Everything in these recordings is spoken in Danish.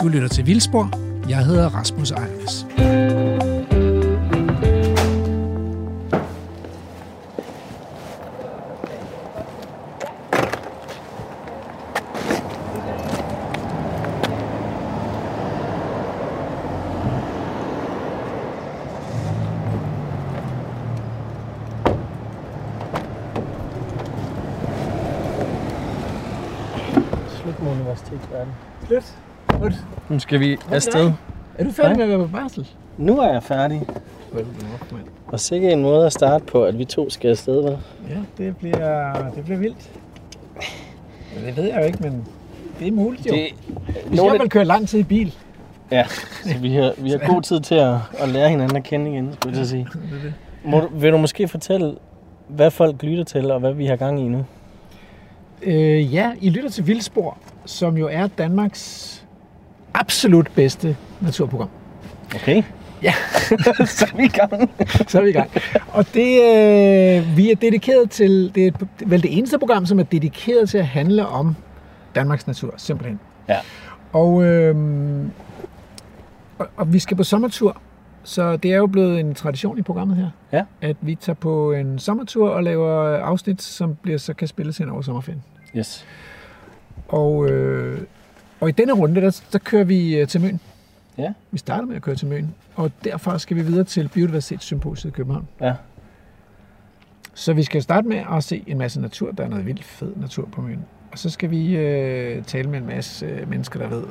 Du lytter til Vildspor. Jeg hedder Rasmus Ejernes. Slut med universitetsverden. Slut. Nu skal vi afsted. Er du færdig med at være på barsel? Nu er jeg færdig. Og sikkert en måde at starte på, at vi to skal afsted, hva'? Ja, det bliver, det bliver vildt. Det ved jeg jo ikke, men det er muligt jo. Det, vi skal i nogle hvert fald køre lang tid i bil. Ja, så vi har, vi har god tid til at, at lære hinanden at kende igen, skulle jeg sige. Det er det. Må, du- vil du måske fortælle, hvad folk lytter til, og hvad vi har gang i nu? Øh, ja, I lytter til Vildspor, som jo er Danmarks absolut bedste naturprogram. Okay. Ja. så er vi i gang. Så er vi i gang. Og det, øh, vi er dedikeret til, det er vel det eneste program, som er dedikeret til at handle om Danmarks natur, simpelthen. Ja. Og, øh, og, og vi skal på sommertur, så det er jo blevet en tradition i programmet her, Ja. at vi tager på en sommertur og laver afsnit, som bliver, så kan spilles hen over sommerferien. Yes. Og, øh, og i denne runde, der, der kører vi øh, til Møn. Ja. Vi starter med at køre til Møn, og derfra skal vi videre til Biodiversitetssymposiet i København. Ja. Så vi skal starte med at se en masse natur. Der er noget vildt fed natur på Møn. Og så skal vi øh, tale med en masse øh, mennesker, der ved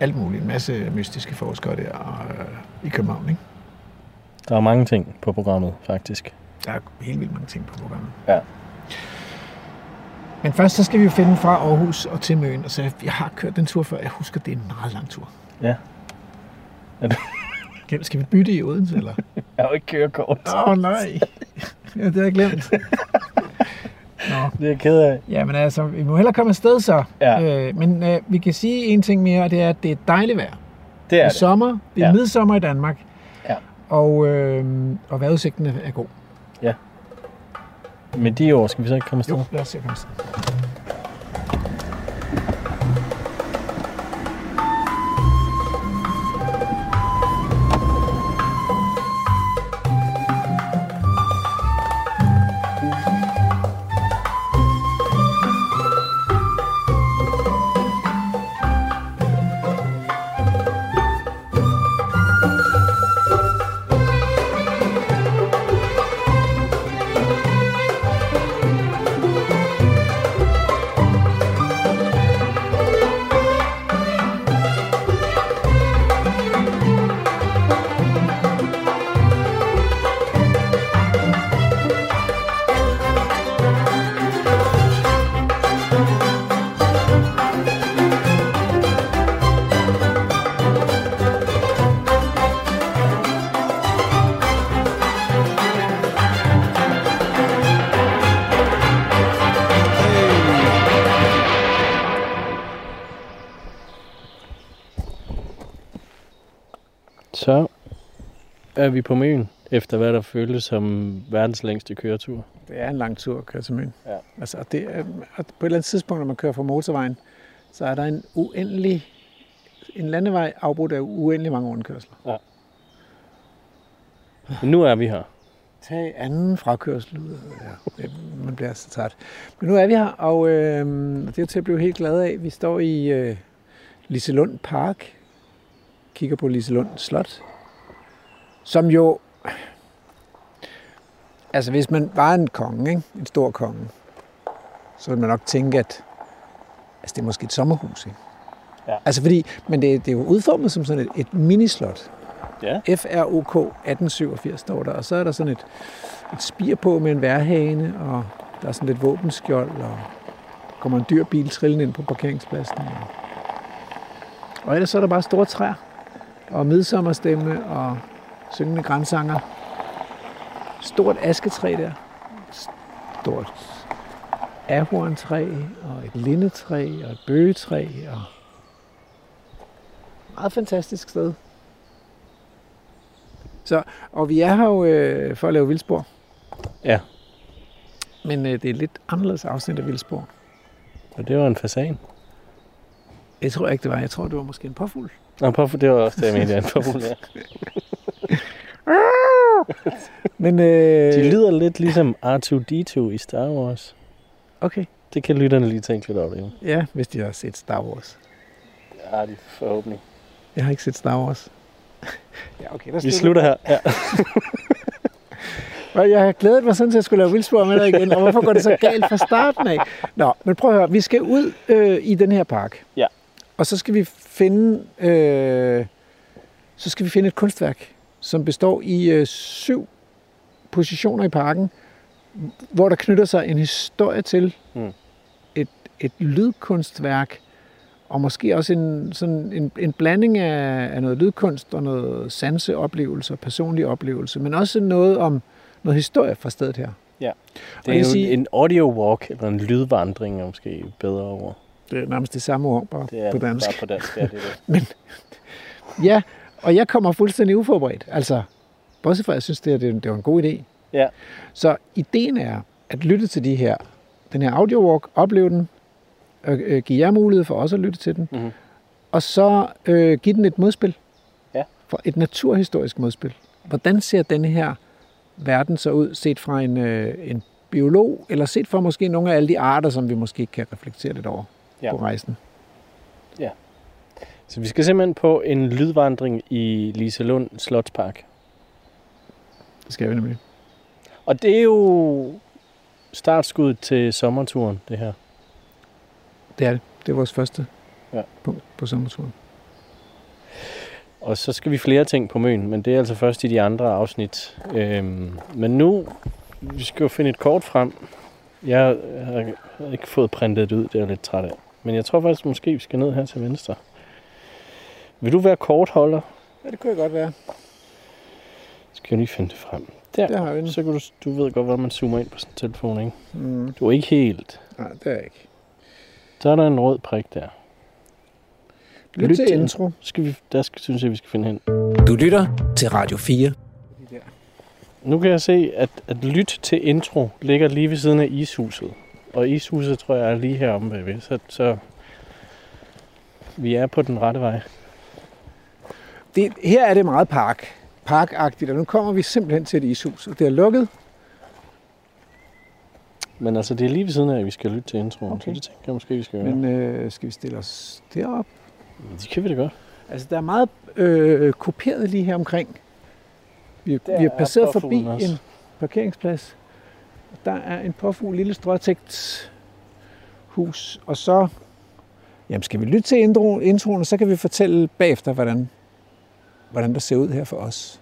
alt muligt. En masse mystiske forskere der øh, i København. Ikke? Der er mange ting på programmet, faktisk. Der er helt vildt mange ting på programmet. Ja. Men først så skal vi jo finde fra Aarhus og til Møn. Og så jeg har kørt den tur før. Jeg husker, det er en meget lang tur. Ja. Er du- Skal- vi bytte i Odense, eller? Jeg har jo ikke kørekort. Åh, oh, nej. Ja, det har jeg glemt. Nå. Det er jeg ked af. Ja, men altså, vi må hellere komme afsted så. Ja. Øh, men øh, vi kan sige en ting mere, og det er, at det er dejligt vejr. Det Det er det. sommer, det er Ja. midsommer i Danmark. Ja. Og, øh, og vejrudsigten er god. Med de ord skal vi så ikke komme afsted. Jo, lad os se at komme afsted. Er vi på Møn, efter hvad der føles som verdens længste køretur. Det er en lang tur at køre til Møn. Ja. Altså, og det er, og på et eller andet tidspunkt, når man kører fra motorvejen, så er der en uendelig, en landevej afbrudt af uendelig mange rundkørsler. Men nu er vi her. Tag anden frakørsel ud. Ja, man bliver så træt. Men nu er vi her, og øh, det er til at blive helt glad af. Vi står i øh, Liselund Park, kigger på Liselund Slot, som jo... Altså, hvis man var en konge, ikke? en stor konge, så ville man nok tænke, at altså, det er måske et sommerhus. Ikke? Ja. Altså, fordi, men det, det er jo udformet som sådan et, et minislot. Ja. FROK 1887 står der, og så er der sådan et, et spir på med en værhane, og der er sådan lidt våbenskjold, og der kommer en dyr bil trillende ind på parkeringspladsen. Og, og ellers så er der bare store træer, og midsommerstemme, og syngende grænsanger. Stort asketræ der. Stort ahorntræ, og et lindetræ, og et bøgetræ, og meget fantastisk sted. Så, og vi er her jo øh, for at lave vildspor. Ja. Men øh, det er et lidt anderledes afsnit af vildspor. Og det var en fasan. Jeg tror ikke, det var. Jeg tror, det var måske en påfugl. Nå, påfugl, det var også det, jeg mente, en påfugl, ja. Men, øh, De lyder lidt ligesom R2-D2 i Star Wars. Okay. Det kan lytterne lige tænke lidt over det. Ja, hvis de har set Star Wars. Ja, de forhåbentlig. Jeg har ikke set Star Wars. ja, okay. Der Vi slutter her. Ja. Jeg har glædet mig sådan til, at jeg skulle lave vildspor med dig igen, og hvorfor går det så galt fra starten af? Nå, men prøv at høre, vi skal ud øh, i den her park. Ja. Og så skal vi finde, øh, så skal vi finde et kunstværk, som består i øh, syv positioner i parken, hvor der knytter sig en historie til Mm. et, et lydkunstværk, og måske også en, sådan en, en blanding af, af noget lydkunst og noget sanseoplevelse og personlig oplevelse, men også noget om noget historie fra stedet her. Det jeg er jo sige- en audio walk, eller en lydvandring, er måske bedre over. Det er nærmest det samme ord, bare Det er på dansk. bare på dansk, ja, det er det. Ja, og jeg kommer fuldstændig uforberedt. Altså, bortset fra, at jeg synes, det, er, det, det var en god idé. Ja. Så ideen er at lytte til de her, den her audiowalk, opleve den, og øh, give jer mulighed for også at lytte til den, Mhm. og så øh, give den et modspil. Ja. For et naturhistorisk modspil. Hvordan ser denne her verden så ud, set fra en, øh, en biolog, eller set fra måske nogle af alle de arter, som vi måske kan reflektere lidt over Ja. på rejsen? Så vi skal simpelthen på en lydvandring i Liselund Slotspark. Det skal vi nemlig. Og det er jo startskud til sommerturen, det her. Det er det. Det er vores første Ja. punkt på sommerturen. Og så skal vi flere ting på Møn, men det er altså først i de andre afsnit. Øhm, men nu, vi skal jo finde et kort frem. Jeg har ikke fået printet det ud, det er jeg lidt træt af. Men jeg tror faktisk, måske vi skal ned her til venstre. Vil du være kortholder? Ja, det kunne jeg godt være. Skal jeg lige finde det frem. Der, Der har vi den. så kan du, du ved godt, hvordan man zoomer ind på sådan en telefon, ikke? Mm. Du er ikke helt. Nej, det er jeg ikke. Så er der en rød prik der. Lyt, Lyt til til- intro. Skal vi, der skal, synes jeg, vi skal finde hen. Du lytter til Radio 4. Nu kan jeg se, at, at lyt til intro ligger lige ved siden af ishuset. Og ishuset tror jeg er lige heromme bagved. Så, så vi er på den rette vej. Det, her er det meget park. Parkagtigt, og nu kommer vi simpelthen til et ishus, og det er lukket. Men altså, det er lige ved siden af, at vi skal lytte til introen. Okay. Så det tænker jeg måske, vi skal gøre. Men øh, skal vi stille os derop? Men det kan vi da godt. Altså, der er meget øh, kopieret lige her omkring. Vi, Der vi er er passeret forbi også. en parkeringsplads. Der er en påfugl, lille stråtægt hus, og så jamen skal vi lytte til intro, introen, og så kan vi fortælle bagefter, hvordan, hvordan der ser ud her for os.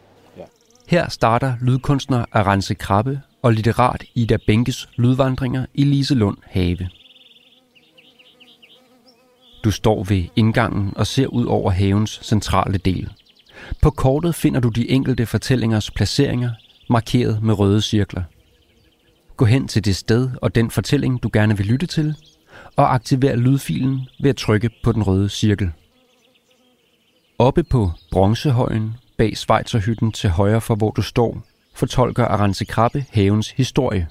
Her starter lydkunstner Arance Krabbe og litterat Ida Bænkes lydvandringer i Liselund Have. Du står ved indgangen og ser ud over havens centrale del. På kortet finder du de enkelte fortællingers placeringer, markeret med røde cirkler. Gå hen til det sted og den fortælling, du gerne vil lytte til, og aktiver lydfilen ved at trykke på den røde cirkel. Oppe på bronzehøjen bag Schweizerhytten til højre for hvor du står, fortolker Arance Krabbe havens historie.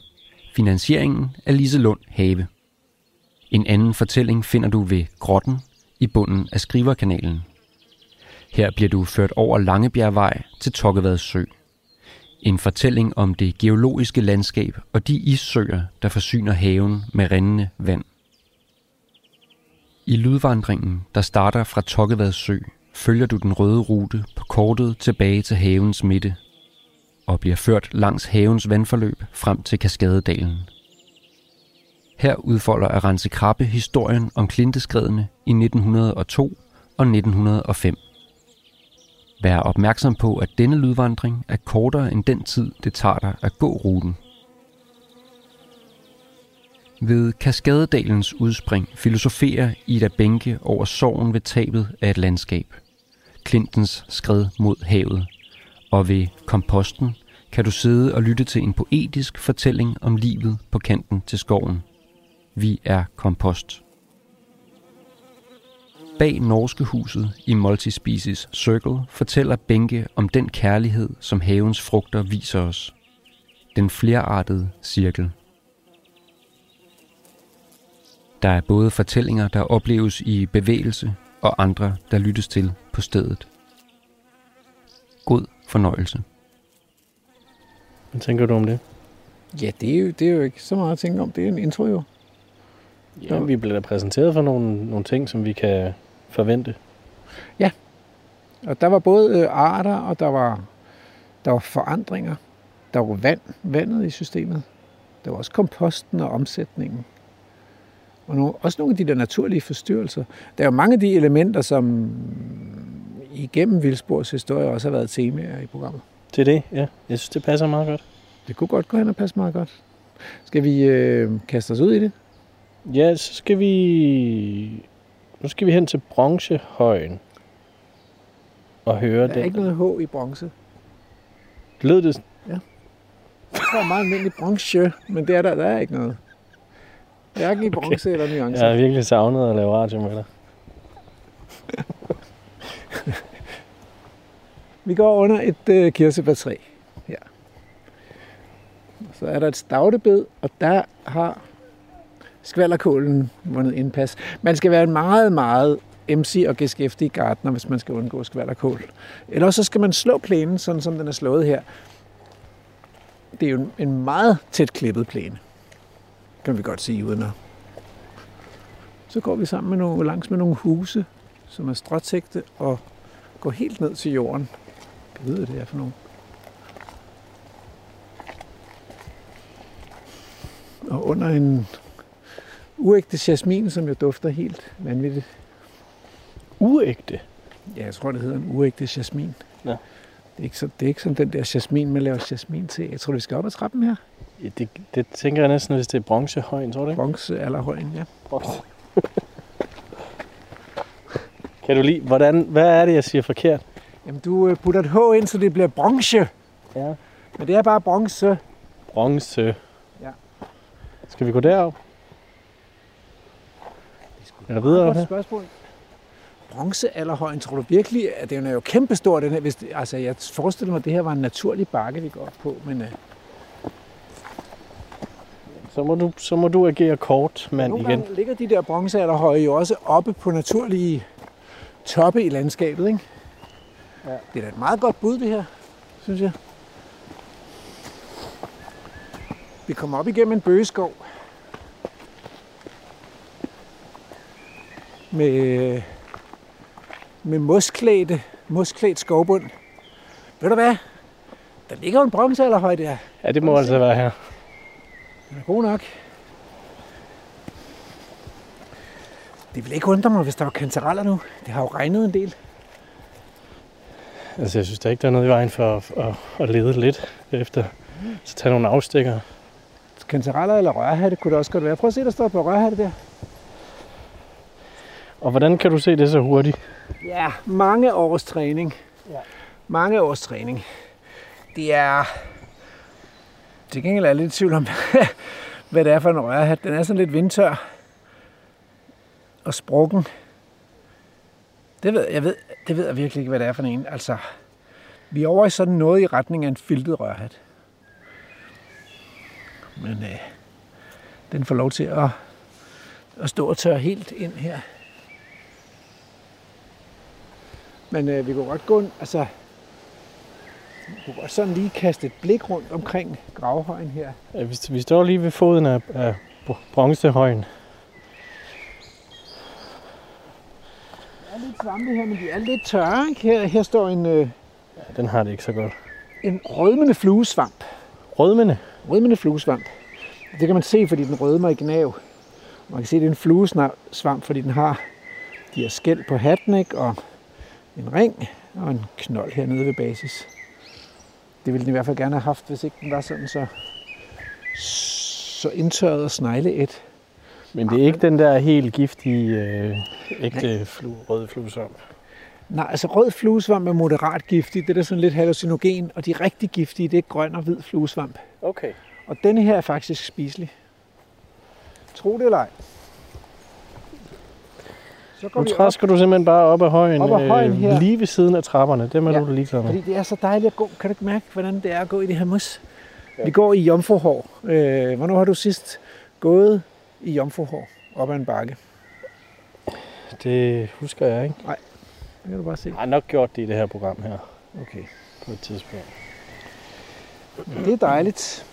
Finansieringen af Liselund Have. En anden fortælling finder du ved Grotten i bunden af Skriverkanalen. Her bliver du ført over Langebjergvej til Tokkevad Sø. En fortælling om det geologiske landskab og de issøer, der forsyner haven med rindende vand. I lydvandringen, der starter fra Tokkevad Sø, følger du den røde rute på kortet tilbage til havens midte og bliver ført langs havens vandforløb frem til Kaskadedalen. Her udfolder Arance Krabbe historien om klinteskredene i 1902 og 1905. Vær opmærksom på, at denne lydvandring er kortere end den tid, det tager dig at gå ruten. Ved Kaskadedalens udspring filosoferer Ida Bænke over sorgen ved tabet af et landskab. Klintens skred mod havet. Og ved komposten kan du sidde og lytte til en poetisk fortælling om livet på kanten til skoven. Vi er kompost. Bag Norske Huset i Multispecies Circle fortæller Bænke om den kærlighed, som havens frugter viser os. Den flerartede cirkel. Der er både fortællinger, der opleves i bevægelse, og andre, der lyttes til på stedet. God fornøjelse. Hvad tænker du om det? Ja, det er, jo, det er jo ikke så meget at tænke om. Det er en intro jo. Ja, vi bliver da præsenteret for nogle, nogle ting, som vi kan forvente. Og der var både øh, arter, og der var, der var forandringer. Der var vand, vandet i systemet. Der var også komposten og omsætningen. Og nogle, også nogle af de der naturlige forstyrrelser. Der er jo mange af de elementer, som igennem Vildsborgs historie også har været temaer i programmet. Det er det, ja. Jeg synes, det passer meget godt. Det kunne godt gå hen og passe meget godt. Skal vi øh, kaste os ud i det? Ja, så skal vi... Nu skal vi hen til Bronzehøjen og høre Der er den. ikke noget H i bronze. Lød det... Jeg tror meget almindeligt bronze, men det er der, der er ikke noget. Hverken i bronze okay. eller nuancer. Jeg har virkelig savnet at lave radio med dig. Vi går under et øh, kirsebærtræ her. Så er der et stavtebed, og der har skvallerkålen vundet indpas. Man skal være en meget, meget MC og geskæftig gartner, hvis man skal undgå skvallerkål. Ellers så skal man slå plænen, sådan som den er slået her. Det er jo en- en meget tæt klippet plæne, kan vi godt sige uden at. Så går vi sammen med nogle, langs med nogle huse, som er stråtægte og går helt ned til jorden. Jeg ved, hvad det er for nogle. Og under en uægte jasmin, som jo dufter helt vanvittigt. Uægte. Ja, jeg tror, det hedder en uægte jasmin. Nå. Det er, ikke så, det er ikke sådan den der jasmin, man laver jasmin til. Jeg tror, vi skal op ad trappen her. Ja, det, det tænker jeg næsten, hvis det er Bronzehøjen, tror du ikke? Bronze allerhøjen, ja. Bronze. kan du lide, hvordan, hvad er det, jeg siger forkert? Jamen, du øh, putter et H ind, så det bliver bronze. Ja. Men det er bare bronze. Bronze. Ja. Skal vi gå derop? Er der videre her? spørgsmål. Bronzealderhøjen, tror du virkelig, at den er jo kæmpestor, den her, hvis det, altså jeg forestiller mig, at det her var en naturlig bakke, vi går op på, men øh, Så må du, så må du agere kort, mand, nogle igen. gange ligger de der bronzealderhøje jo også oppe på naturlige toppe i landskabet, ikke? Ja. Det er da et meget godt bud, det her, synes jeg. Vi kommer op igennem en bøgeskov. Med, med mosklædte, mosklædt skovbund. Ved du hvad? Der ligger jo en bronzealderhøj der. Ja, det må altså være her. Den er god nok. Det vil ikke undre mig, hvis der var kantareller nu. Det har jo regnet en del. Altså, jeg synes da ikke, der er noget i vejen for at, at, at lede lidt efter. Så tage nogle afstikker. Kantareller eller rørhatte kunne det også godt være. Prøv at se, der står på rørhatte der. Og hvordan kan du se det så hurtigt? Ja, mange års træning. Ja. Mange års træning. Det er... Til gengæld er jeg lidt i tvivl om, hvad det er for en rørhat. Den er sådan lidt vindtør. Og sprukken. Det ved jeg, ved, det ved jeg virkelig ikke, hvad det er for en. Altså, vi er over i sådan noget i retning af en filtet rørhat. Men øh, den får lov til at, at stå og tørre helt ind her. Men øh, vi kunne godt gå, altså, kunne godt sådan lige kaste et blik rundt omkring gravhøjen her. Ja, Vi, vi står lige ved foden af, af br- Bronzehøjen. Der er lidt svampe her, men de er lidt tørre. Ikke? Her, her står en, øh, Ja, den har det ikke så godt. en rødmende fluesvamp. Rødmende. Rødmende fluesvamp. Det kan man se, fordi den rødmer i gnav. Man kan se, at det er en fluesvamp, fordi den har de her skæld på hatten, ikke? og en ring og en knold hernede ved basis. Det ville den i hvert fald gerne have haft, hvis ikke den var sådan så, så indtørret og snegleet. Men det er ikke den der helt giftige, øh, ægte flu, røde fluesvamp. Nej, altså rød fluesvamp er moderat giftig. Det er sådan lidt hallucinogen. Og de rigtig giftige, det er grøn og hvid fluesvamp. Okay. Og denne her er faktisk spiselig. Tro det eller ej. Så går Nu vi op, træsker du simpelthen bare op ad højen, øh, Op ad højen her. lige ved siden af trapperne. Dem er Ja, du ligeglad med. fordi det er så dejligt at gå. Kan du ikke mærke, hvordan det er at gå i det her mos? Ja. Vi går i jomfruhår. Øh, hvornår har du sidst gået i jomfruhår op ad en bakke? Det husker jeg ikke. Det kan du bare se. Jeg har nok gjort det i det her program her Okay. på et tidspunkt. Det er dejligt.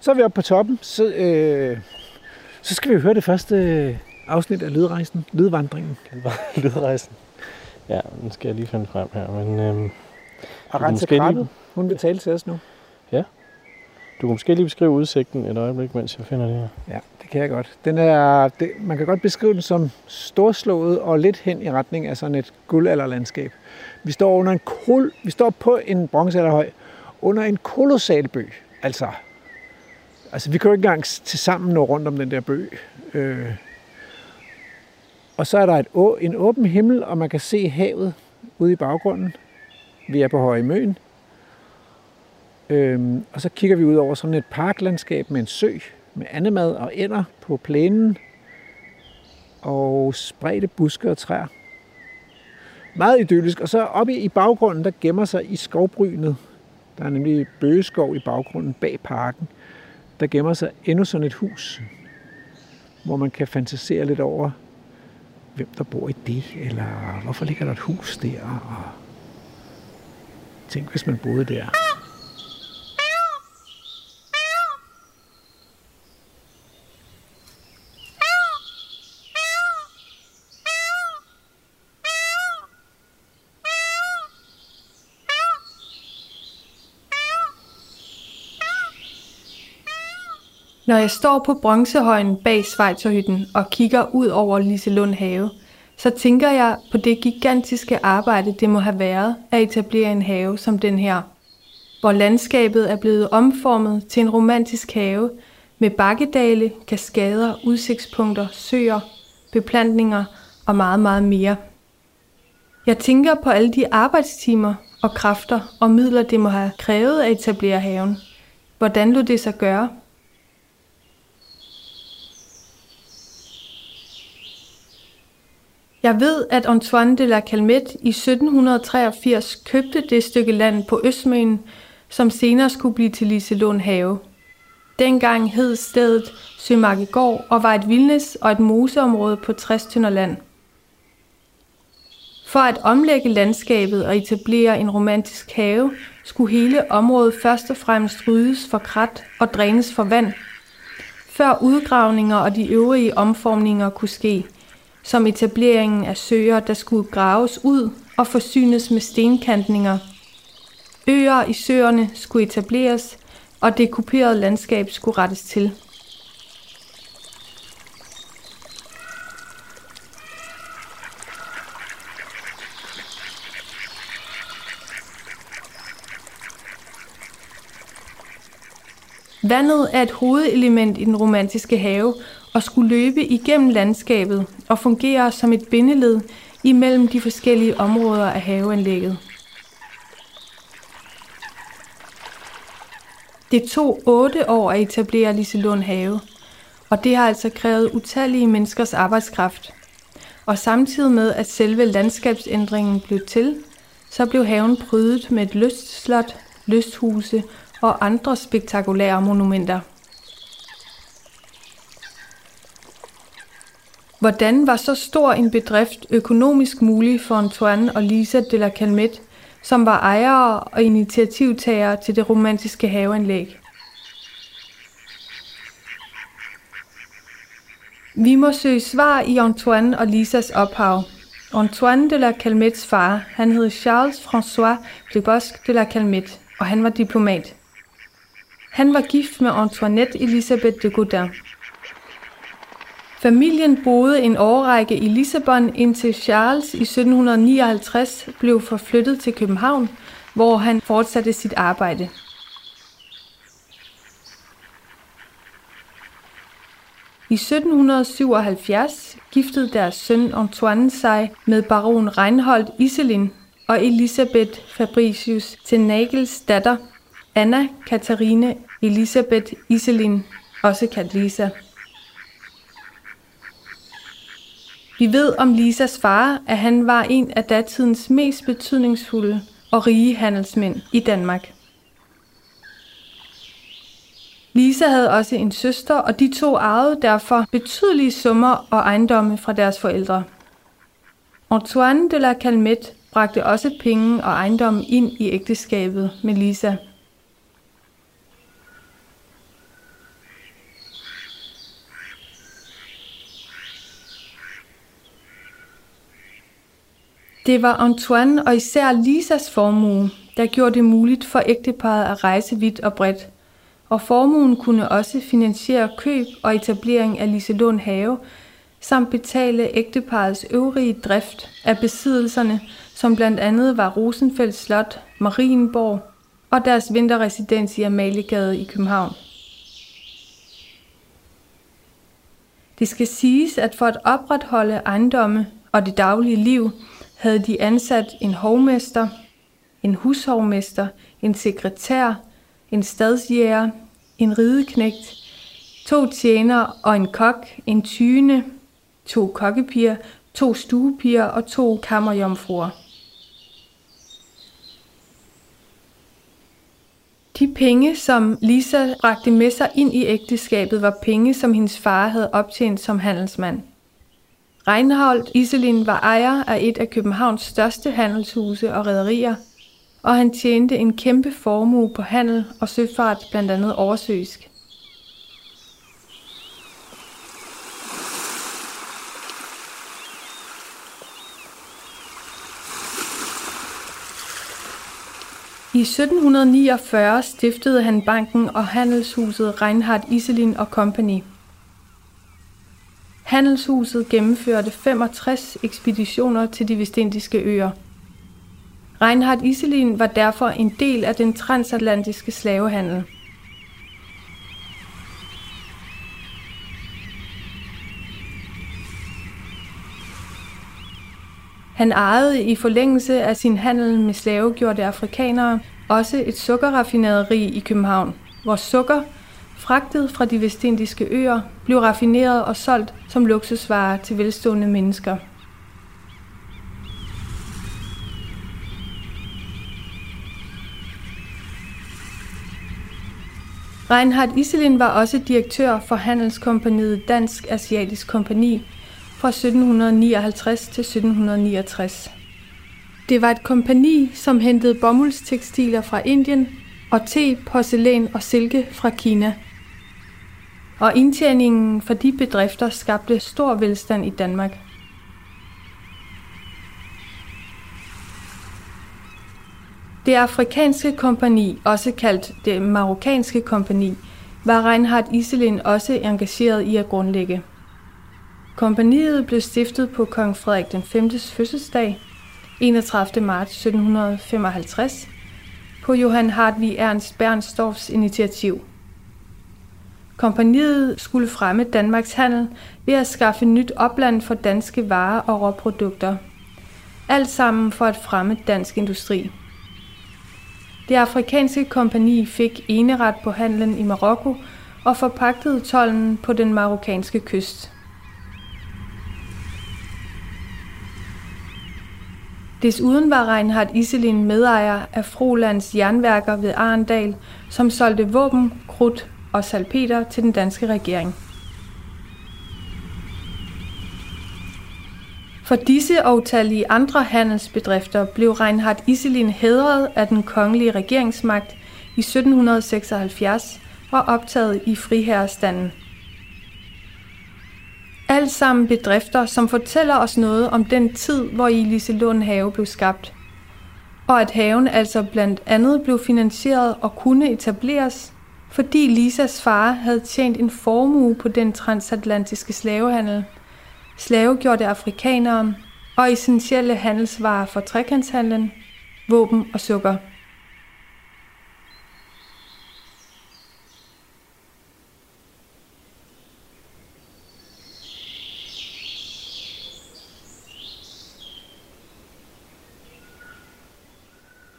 Så er vi oppe på toppen. Så, øh, så skal vi høre det første øh, afsnit af. Det var lydrejsen. Ja, den skal jeg lige finde frem her. Men øhm, Og Rense måske lige- Krabbet. Hun vil tale til os nu. du kan måske lige beskrive udsigten et øjeblik, mens jeg finder det her. Ja, det kan jeg godt. Den er, det, man kan godt beskrive den som storslået og lidt hen i retning af sådan et guldalderlandskab. Vi står, under en kol, vi står på en bronzealderhøj under en kolossal bøg. Altså, altså vi kan jo ikke engang til sammen nå rundt om den der bøg. Øh, og så er der et, å- en åben himmel, og man kan se havet ude i baggrunden. Vi er på Høje Møn. Øhm, og så kigger vi ud over sådan et parklandskab med en sø, med andemad og ænder på plænen, og spredte buske og træer. Meget idyllisk. Og så oppe i baggrunden, der gemmer sig i skovbrynet, der er nemlig bøgeskov i baggrunden bag parken, der gemmer sig endnu sådan et hus, hvor man kan fantasere lidt over, hvem der bor i det, eller hvorfor ligger der et hus der, og tænk, hvis man boede der. Når jeg står på bronzehøjen bag Schweizerhytten og kigger ud over Liselund have, så tænker jeg på det gigantiske arbejde, det må have været at etablere en have som den her, hvor landskabet er blevet omformet til en romantisk have med bakkedale, kaskader, udsigtspunkter, søer, beplantninger og meget, meget mere. Jeg tænker på alle de arbejdstimer og kræfter og midler, det må have krævet at etablere haven. Hvordan lod det sig gøre? Jeg ved, at Antoine de la Calmette i 1783 købte det stykke land på Østmøen, som senere skulle blive til Liselund have. Dengang hed stedet Sømarkegård og var et vildnes og et moseområde på 60 tønder land. For at omlægge landskabet og etablere en romantisk have, skulle hele området først og fremmest ryddes for krat og drænes for vand, før udgravninger og de øvrige omformninger kunne ske som etableringen af søer, der skulle graves ud og forsynes med stenkantninger. Øer i søerne skulle etableres, og det kuperede landskab skulle rettes til. Vandet er et hovedelement i den romantiske have og skulle løbe igennem landskabet og fungere som et bindeled imellem de forskellige områder af haveanlægget. Det tog otte år at etablere Liselund have, og det har altså krævet utallige menneskers arbejdskraft. Og samtidig med, at selve landskabsændringen blev til, så blev haven prydet med et lystslot, lysthuse og andre spektakulære monumenter. Hvordan var så stor en bedrift økonomisk mulig for Antoine og Lisa de la Calmette, som var ejere og initiativtagere til det romantiske haveanlæg? Vi må søge svar i Antoine og Lisas ophav. Antoine de la Calmettes far, han hed Charles François de de la Calmette, og han var diplomat. Han var gift med Antoinette Elisabeth de Godin. Familien boede en årrække i Lissabon, indtil Charles i 1759 blev forflyttet til København, hvor han fortsatte sit arbejde. I 1777 giftede deres søn Antoine sig med baron Reinhold Iselin og Elisabeth Fabricius til Nagels datter, Anna Katharine Elisabeth Iselin, også kaldt Lisa. Vi ved om Lisas far, at han var en af datidens mest betydningsfulde og rige handelsmænd i Danmark. Lisa havde også en søster, og de to ejede derfor betydelige summer og ejendomme fra deres forældre. Antoine de la Calmette bragte også penge og ejendomme ind i ægteskabet med Lisa. Det var Antoine og især Lisas formue, der gjorde det muligt for ægteparet at rejse vidt og bredt. Og formuen kunne også finansiere køb og etablering af Liselund Have, samt betale ægteparets øvrige drift af besiddelserne, som blandt andet var Rosenfeldt Slot, Marienborg og deres vinterresidens i Amaliegade i København. Det skal siges, at for at opretholde ejendomme og det daglige liv, havde de ansat en hovmester, en hushovmester, en sekretær, en stadsjæger, en rideknægt, to tjenere og en kok, en tyne, to kokkepiger, to stuepiger og to kammerjomfruer. De penge, som Lisa bragte med sig ind i ægteskabet, var penge, som hendes far havde optjent som handelsmand. Reinhold Iselin var ejer af et af Københavns største handelshuse og rederier, og han tjente en kæmpe formue på handel og søfart, blandt andet oversøisk. I 1749 stiftede han banken og handelshuset Reinhard Iselin og Company. Handelshuset gennemførte 65 ekspeditioner til de vestindiske øer. Reinhard Iselin var derfor en del af den transatlantiske slavehandel. Han ejede i forlængelse af sin handel med slavegjorte afrikanere også et sukkerraffinaderi i København, hvor sukker, fragtet fra de vestindiske øer, blev raffineret og solgt som luksusvarer til velstående mennesker. Reinhard Iselin var også direktør for handelskompaniet Dansk Asiatisk Kompani fra 1759 til 1769. Det var et kompani, som hentede bomuldstekstiler fra Indien og te, porcelæn og silke fra Kina. Og indtjeningen for de bedrifter skabte stor velstand i Danmark. Det afrikanske kompani, også kaldt det marokkanske kompani, var Reinhard Iselin også engageret i at grundlægge. Kompaniet blev stiftet på kong Frederik den 5. fødselsdag, 31. marts 1755, på Johan Hartvig Ernst Bernstorffs initiativ. Kompaniet skulle fremme Danmarks handel ved at skaffe nyt opland for danske varer og råprodukter. Alt sammen for at fremme dansk industri. Det afrikanske kompani fik eneret på handlen i Marokko og forpagtede tollen på den marokkanske kyst. Desuden var Reinhard Iselin medejer af Frolands jernværker ved Arendal, som solgte våben, krudt og salpeter til den danske regering. For disse og tallige andre handelsbedrifter blev Reinhard Iselin hædret af den kongelige regeringsmagt i 1776 og optaget i friherrestanden. Alt sammen bedrifter, som fortæller os noget om den tid, hvor i Liselund have blev skabt. Og at haven altså blandt andet blev finansieret og kunne etableres, fordi Lisas far havde tjent en formue på den transatlantiske slavehandel – slavegjorte afrikanere og essentielle handelsvarer for trekantshandlen, våben og sukker.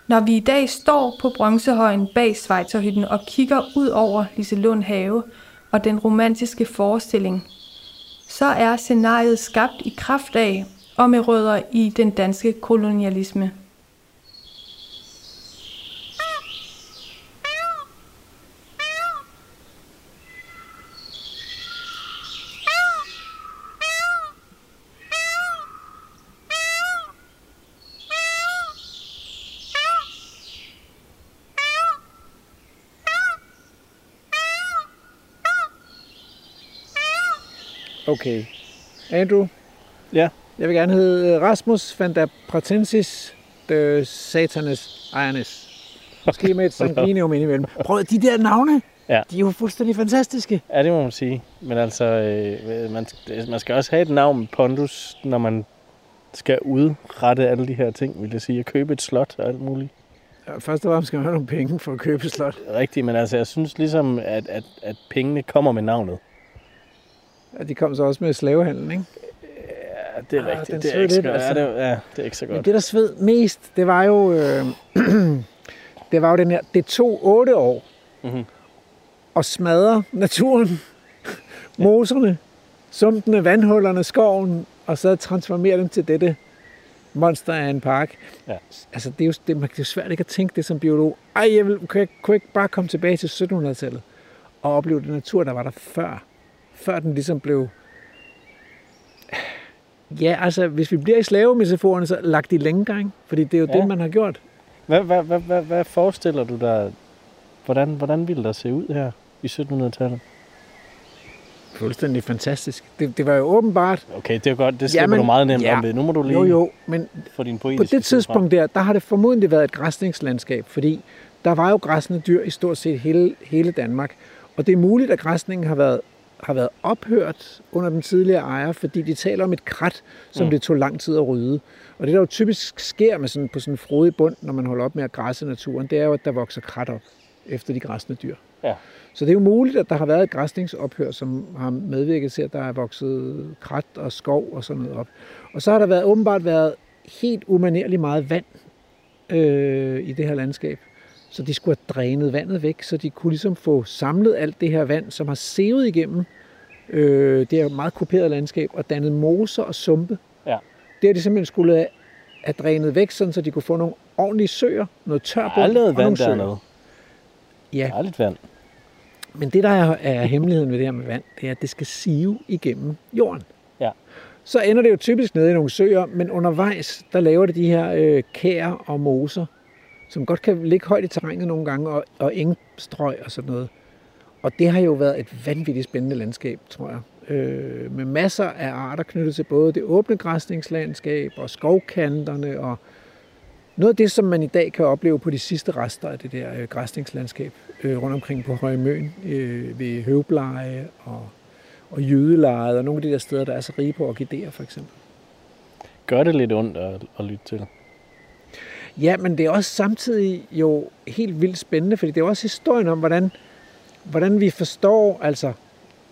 Når vi i dag står på bronzehøjen bag Schweizerhytten og kigger ud over Liselund have og den romantiske forestilling så er scenariet skabt i kraft af og med rødder i den danske kolonialisme. Okay. Andrew? Ja? Jeg vil gerne hedde Rasmus van der Pratensis de Satanes Ejernes. Måske med et sanguinium indimellem. Prøv de der navne. Ja. De er jo fuldstændig fantastiske. Ja, det må man sige. Men altså, øh, man, man skal også have et navn pondus, når man skal udrette alle de her ting, vil jeg sige. At købe et slot og alt muligt. Ja, Først og fremmest skal man have nogle penge for at købe et slot. Rigtigt, men altså, jeg synes ligesom, at, at, at pengene kommer med navnet. Ja, de kom så også med slavehandlen, ikke? Ja, det er Ah, rigtigt. Det er, ikke lidt, godt. altså. ja, det, er, ja, det er ikke så Men godt. det, der sved mest, det var jo... Øh, det var jo den her... Det tog otte år Mhm. at smadre naturen, moserne, sumpene, vandhullerne, skoven, og så transformere dem til dette monster af en park. Ja. Altså, det er, jo, det, man, det er jo svært ikke at tænke det som biolog. Ej, jeg vil, kunne, jeg, kunne jeg ikke bare komme tilbage til 1700-tallet og opleve den natur, der var der før. Før den ligesom blev... Ja, altså, hvis vi bliver i slavemetaforerne, så lagt i længegang. Fordi det er jo ja. Det, man har gjort. Hvad, hvad, hvad, hvad, hvad forestiller du dig, hvordan, hvordan ville der se ud her i 1700-tallet? Fuldstændig fantastisk. Det, det var jo åbenbart... Okay, det er godt. Det slipper Jamen, du meget nemt ja. om ved. Nu må du lige Jo, jo, men få din på det tidspunkt der, der har det formodentlig været et græsningslandskab, fordi der var jo græsne dyr i stort set hele, hele Danmark. Og det er muligt, at græsningen har været, har været ophørt under den tidligere ejer, fordi de taler om et krat, som mm. Det tog lang tid at rydde. Og det, der jo typisk sker med sådan, på sådan en frodig bund, når man holder op med at græsse naturen, det er jo, at der vokser krat op efter de græsne dyr. Ja. Så det er jo muligt, at der har været et græsningsophør, som har medvirket til, at der er vokset krat og skov og sådan noget op. Og så har der været, åbenbart været helt umanerligt meget vand øh, i det her landskab. Så de skulle have drænet vandet væk, så de kunne ligesom få samlet alt det her vand, som har sevet igennem øh, det her meget kuperet landskab, og dannet moser og sumpe. Ja. Det har de simpelthen skulle have, have drænet væk, sådan, så de kunne få nogle ordentlige søer, noget er aldrig og vand nogle søer. dernede. Ja, Der er lidt vand. men det, der er, er hemmeligheden ved det her med vand, det er, at det skal sive igennem jorden. Ja. Så ender det jo typisk nede i nogle søer, men undervejs, der laver det de her øh, kær og moser, som godt kan ligge højt i terrænet nogle gange, og, og engstrøg og sådan noget. Og det har jo været et vanvittigt spændende landskab, tror jeg. Øh, med masser af arter knyttet til både det åbne græsningslandskab og skovkanterne og noget af det, som man i dag kan opleve på de sidste rester af det der øh, græsningslandskab øh, rundt omkring på Højmøen, øh, ved Høvbleje og, og Jydelejet og nogle af de der steder, der er så rige på orkideer for eksempel. Gør det lidt ondt at, at lytte til. Ja, men det er også samtidig jo helt vildt spændende, fordi det er også historien om, hvordan, hvordan vi forstår, altså,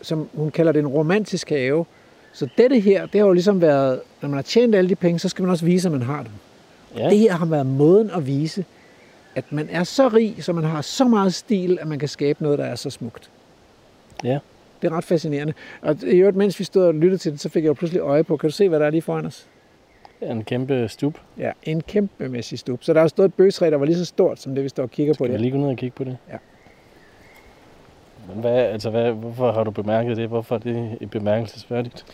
som hun kalder det en romantisk have. Så dette her, det har jo ligesom været, når man har tjent alle de penge, så skal man også vise, at man har dem. Ja, Det her har været måden at vise, at man er så rig, så man har så meget stil, at man kan skabe noget, der er så smukt. Ja. Det er ret fascinerende. Og i øvrigt, mens vi stod og lyttede til det, så fik jeg jo pludselig øje på, kan du se, hvad der er lige foran os? Det en kæmpe stup. Ja, en kæmpemæssig stup. Så der er jo stået et bøgetræ, der var lige så stort, som det vi står og kigger på Skal vi der. lige gå ned og kigge på det? Ja. Men hvad, altså hvad, hvorfor har du bemærket det? Hvorfor er det et bemærkelsesværdigt?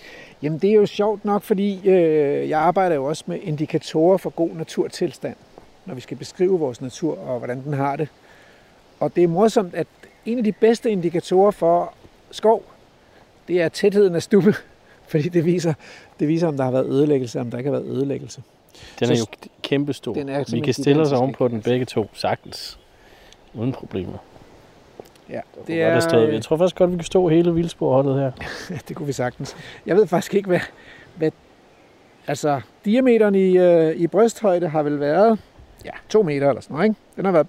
Jamen det er jo sjovt nok, fordi øh, jeg arbejder jo også med indikatorer for god naturtilstand, når vi skal beskrive vores natur og hvordan den har det. Og det er morsomt, at en af de bedste indikatorer for skov, det er tætheden af stubbe, fordi det viser, det viser, om der har været ødelæggelse, om der ikke har været ødelæggelse. Den er Så jo kæmpe stor. den er Vi simpelthen kan stille os ovenpå den begge to sagtens. Uden problemer. Ja, Det er, øh, Jeg tror faktisk godt, vi kan stå hele vildsporholdet her. Det kunne vi sagtens. Jeg ved faktisk ikke, hvad... hvad altså, diameteren i, øh, i brysthøjde har vel været ja, to meter eller sådan noget, ikke? Den har været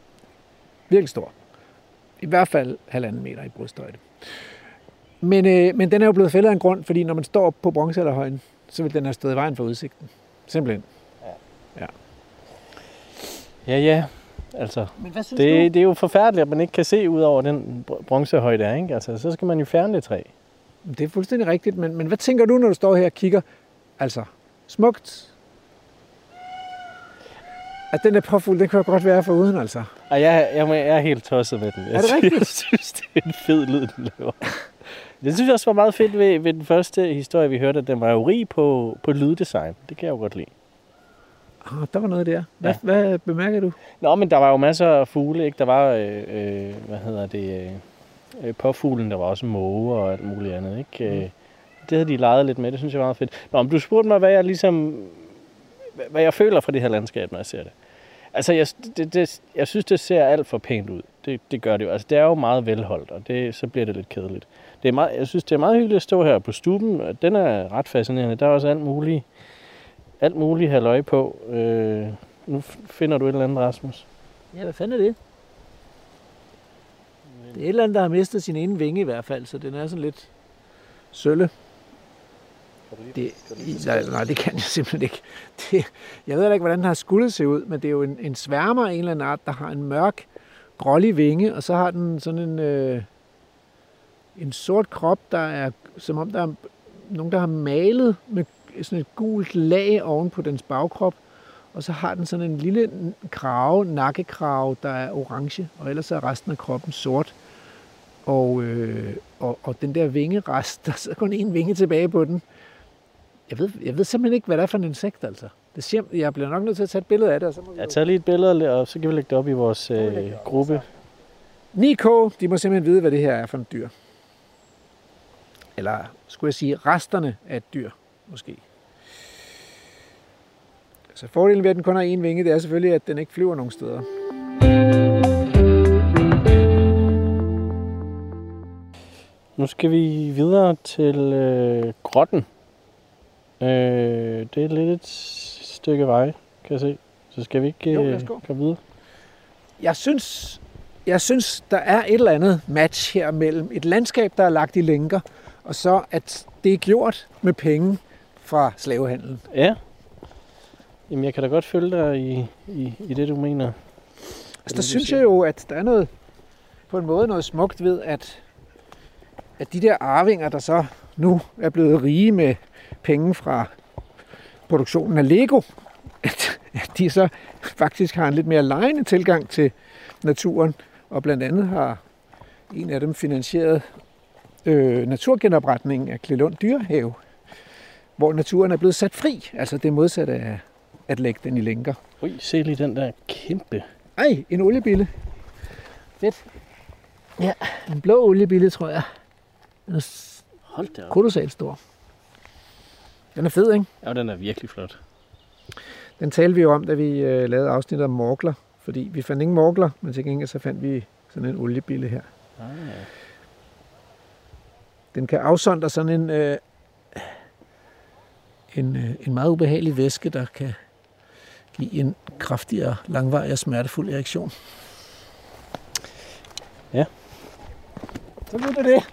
virkelig stor. I hvert fald halvanden meter i brysthøjde. Men, øh, men den er jo blevet fældet af en grund, fordi når man står på bronzealderhøjen, så vil den have stået i vejen for udsigten. Simpelthen. Ja, ja. Altså, Men hvad synes det, det er jo forfærdeligt, at man ikke kan se ud over den br- bronzehøjde er, ikke? Altså, så skal man jo fjerne det træ. Det er fuldstændig rigtigt, men, men hvad tænker du, når du står her og kigger? Altså, smukt. At den der påfugl, den kan jo godt være for uden, altså. Og jeg, jeg, jeg er helt tosset med den. Jeg Er det rigtigt? Jeg synes, det er en fed lyd, den laver. Det synes jeg også var meget fedt ved, ved den første historie, vi hørte, at den var jo rig på, på lyddesign. Det kan jeg jo godt lide. Ah, der var noget der. Hvad, Ja. hvad bemærker du? Nå, men der var jo masser af fugle, ikke? Der var, øh, øh, hvad hedder det, øh, øh, påfuglen, der var også måge og alt muligt andet, ikke? Øh, det havde de leget lidt med. Det synes jeg var meget fedt. Nå, om du spurgte mig, hvad jeg ligesom... Hvad jeg føler for det her landskab, når jeg ser det. Altså, jeg, det, det, jeg synes, det ser alt for pænt ud. Det, det gør det jo. Altså, det er jo meget velholdt, og det, så bliver det lidt kedeligt. Det er meget, jeg synes, det er meget hyggeligt at stå her på stuben. Den er ret fascinerende. Der er også alt muligt, alt muligt halvøje på. Øh, nu finder du et eller andet, Rasmus. Ja, hvad fanden er det? Det er et eller andet, der har mistet sin ene vinge i hvert fald, så den er sådan lidt sølle. Det, nej, nej, det kan jeg simpelthen ikke. Det, jeg ved ikke, hvordan den har skulle se ud, men det er jo en, en sværmer af en eller anden art, der har en mørk, grålig vinge, og så har den sådan en, øh, en sort krop, der er som om der er nogen, der har malet med sådan et gult lag oven på dens bagkrop, og så har den sådan en lille krave, nakkekrave, der er orange, og ellers er resten af kroppen sort. Og, øh, og, og den der vingerest, der er kun en vinge tilbage på den. Jeg ved, jeg ved simpelthen ikke, hvad det er for en insekt, altså. Det siger, jeg bliver nok nødt til at tage et billede af det. Og så må Jeg tager lige et billede, og så kan vi lægge det op i vores øh, gruppe. 9K, de må simpelthen vide, hvad det her er for et dyr. Eller skulle jeg sige, resterne af et dyr, måske. Så fordelen ved, at den kun har én vinge, det er selvfølgelig, at den ikke flyver nogen steder. Nu skal vi videre til øh, grotten. Øh, det er lidt et stykke vej, kan jeg se. Så skal vi ikke Jo, øh, gå. gå videre. Jeg synes, jeg synes, der er et eller andet match her mellem et landskab, der er lagt i lænker, og så at det er gjort med penge fra slavehandlen. Ja. Jamen, jeg kan da godt følge dig i, i, i det, du mener. Altså, det, der du synes jeg jo, at der er noget, på en måde noget smukt ved, at, at de der arvinger, der så nu er blevet rige med penge fra produktionen af Lego, at, at de så faktisk har en lidt mere lejende tilgang til naturen, og blandt andet har en af dem finansieret øh, naturgenopretningen af Klelund Dyrehave, hvor naturen er blevet sat fri, altså det modsatte af at lægge den i lænker. Ui, se lige den der kæmpe. Ej, en oliebille. Fedt. Ja, en blå oliebille, tror jeg. Den er Hold da op. kolossalt stor. Den er fed, ikke? Ja, den er virkelig flot. Den talte vi jo om, da vi øh, lavede afsnittet om morgler. Fordi vi fandt ingen morgler, men til gengæld så fandt vi sådan en oliebille her. Ah, Den kan afsondre sådan en, øh, en, øh, en meget ubehagelig væske, der kan give en kraftigere, langvarig og smertefuld erektion. Ja. Så du det.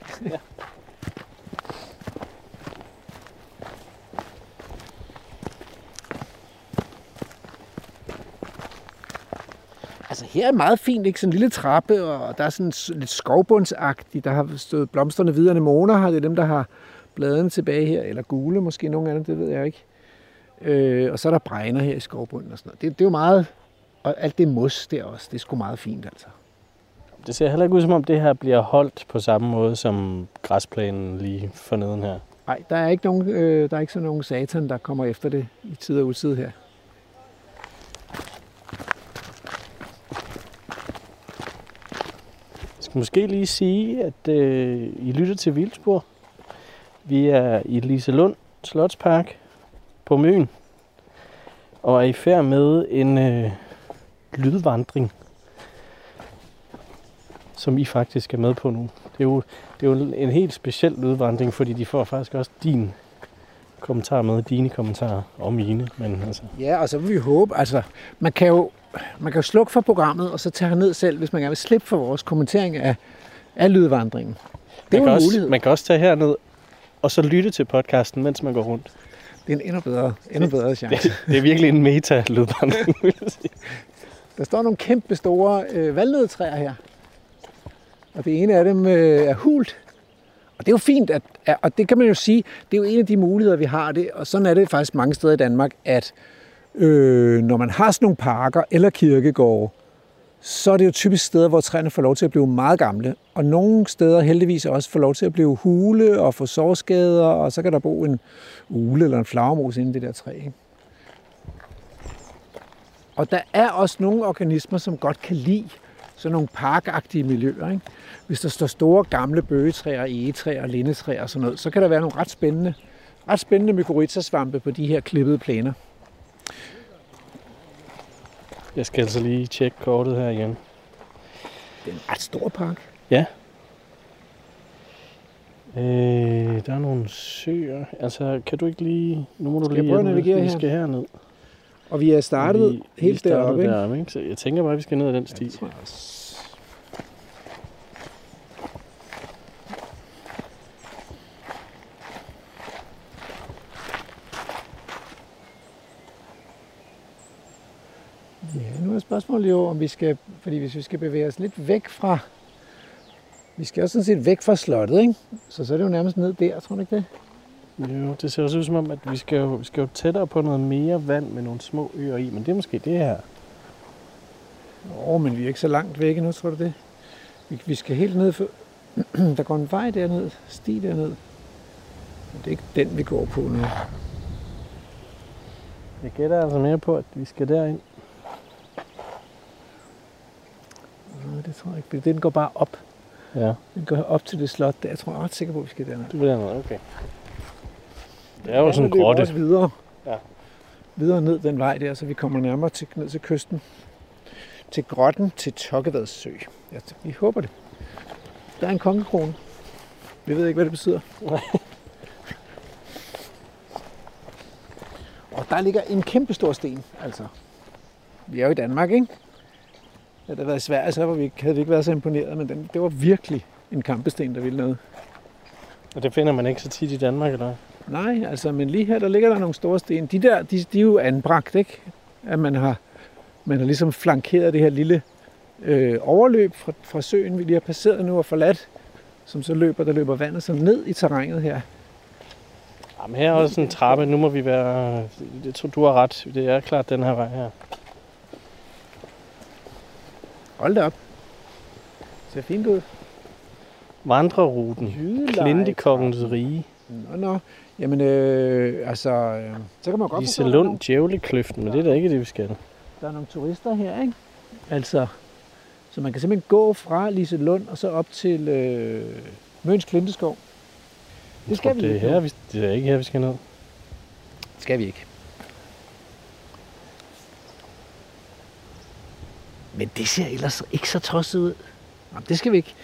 Altså her er meget fint, ikke? Sådan en lille trappe, og der er sådan lidt skovbundsagtigt. Der har stået blomsterne videre anemoner her. Det er dem, der har bladene tilbage her. Eller gule måske, nogle af dem, det ved jeg ikke. Øh, og så er der bregner her i skovbunden og sådan noget. Det, det er jo meget... Og alt det mos der også, det er sgu meget fint altså. Det ser heller ikke ud som om det her bliver holdt på samme måde som græsplænen lige forneden her. Nej, der er ikke nogen, øh, der er ikke sådan nogen satan, der kommer efter det i tid og utid her. Jeg skal måske lige sige, at øh, I lytter til Vildspor. Vi er i Liselund Slotspark på Møn. Og er i færd med en øh, lydvandring, som I faktisk er med på nu. Det er, jo, det er jo en helt speciel lydvandring, fordi de får faktisk også din kommentar med, dine kommentarer og mine. Men altså, Ja, og så vil vi håbe, altså, man kan jo man kan jo slukke for programmet, og så tage ned selv, hvis man gerne vil slippe for vores kommentering af, af lydvandringen. Det er man, kan en også, mulighed. man kan også tage herned og så lytte til podcasten, mens man går rundt. Det er en endnu bedre, endnu bedre chance. Det er virkelig en meta-lydvandring, vil jeg sige. Der står nogle kæmpe store øh, valnødtræer her. Og det ene af dem øh, er hult. Og det er jo fint, at- og det kan man jo sige, det er jo en af de muligheder, vi har det. Og sådan er det faktisk mange steder i Danmark, at øh, når man har sådan nogle parker eller kirkegårde, så er det jo typisk steder, hvor træerne får lov til at blive meget gamle. Og nogle steder heldigvis også får lov til at blive hule og få sårskader, og så kan der bo en ule eller en flagermus inde i det der træ. Ikke? Og der er også nogle organismer, som godt kan lide sådan nogle parkagtige miljøer. Ikke? Hvis der står store gamle bøgetræer, egetræer, lindetræer og sådan noget, så kan der være nogle ret spændende, ret spændende mykorrhizasvampe på de her klippede plæner. Jeg skal altså lige tjekke kortet her igen. Det er en ret stor park. Ja. Øh, der er nogle søer. Altså, kan du ikke lige... Nu må du Skal jeg lige... prøve at hjælpe mig. navigere Vi her? skal herned. Og vi er startet vi, helt vi startede deroppe. Ikke? deroppe, ikke? Så jeg tænker bare, at vi skal ned ad den sti. Det Ja, nu er spørgsmålet jo, om vi skal, fordi hvis vi skal bevæge os lidt væk fra, vi skal også sådan set væk fra slottet, ikke? Så så er det jo nærmest ned der, tror du ikke det? Jo, det ser også ud som om, at vi skal, jo, vi skal jo tættere på noget mere vand med nogle små øer i, men det er måske det her. Åh, oh, men vi er ikke så langt væk nu, tror du det? Vi, vi skal helt ned for... Der går en vej derned, sti derned. Men det er ikke den, vi går på nu. Jeg gætter altså mere på, at vi skal derind. Nej, det tror jeg ikke, den går bare op. Ja, Den går op til det slot der. Jeg tror jeg er ret sikker på, at vi skal derned. det bliver noget. Okay. Det er jo sådan en grotte. også videre. Ja. Videre ned den vej der, så vi kommer nærmere til, ned til kysten. Til grotten til Tokkevads sø. Ja, vi håber det. Der er en kongekrone. Vi ved ikke, hvad det betyder. Nej. Og der ligger en kæmpe stor sten, altså. Vi er jo i Danmark, ikke? Havde det været i Sverige, så var vi, ikke- havde vi ikke været så imponeret, men den, det var virkelig en kampesten, der ville noget. Og det finder man ikke så tit i Danmark, eller? Nej, altså, men lige her, der ligger der nogle store sten. De der, de, de er jo anbragt, ikke? At man har, man har ligesom flankeret det her lille øh, overløb fra, fra søen, vi lige har passeret nu og forladt, som så løber, der løber vandet så ned i terrænet her. Jamen, her er også en trappe. Nu må vi være... Jeg tror, du har ret. Det er klart den her vej her. Hold da op. Ser fint ud. Vandreruten. Klintekongens rige. Nå, nå. Jamen, øh, altså, øh, så kan man godt Lise Lund Djævlekløften, men det er da ikke det, vi skal. Der er nogle turister her, ikke? Altså, så man kan simpelthen gå fra Lise Lund og så op til øh, Møns Klinteskov. Det skal vi det er, her, vi, det er ikke her, vi skal ned. skal vi ikke. Men det ser ellers ikke så tosset ud. Nå, det skal vi ikke.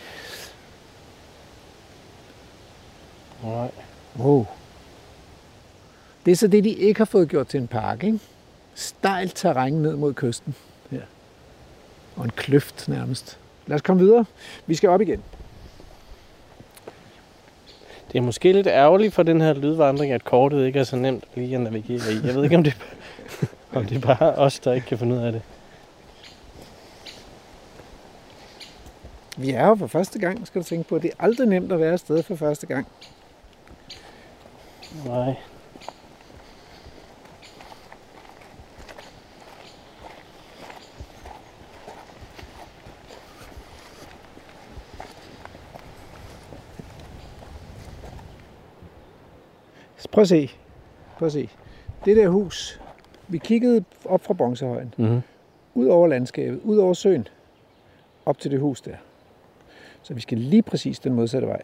Nej. Wow. Det er så det, de ikke har fået gjort til en park, ikke? Stejlt terræn ned mod kysten. Her. Og en kløft nærmest. Lad os komme videre. Vi skal op igen. Det er måske lidt ærgerligt for den her lydvandring, at kortet ikke er så nemt lige at navigere i. Jeg ved ikke, om det, om det er bare os, der ikke kan finde ud af det. Vi er jo for første gang, skal du tænke på. Det er aldrig nemt at være afsted for første gang. Nej. Prøv at se. Prøv at se. Det der hus, vi kiggede op fra Bronzehøjen, Mm-hmm. ud over landskabet, ud over søen, op til det hus der. Så vi skal lige præcis den modsatte vej.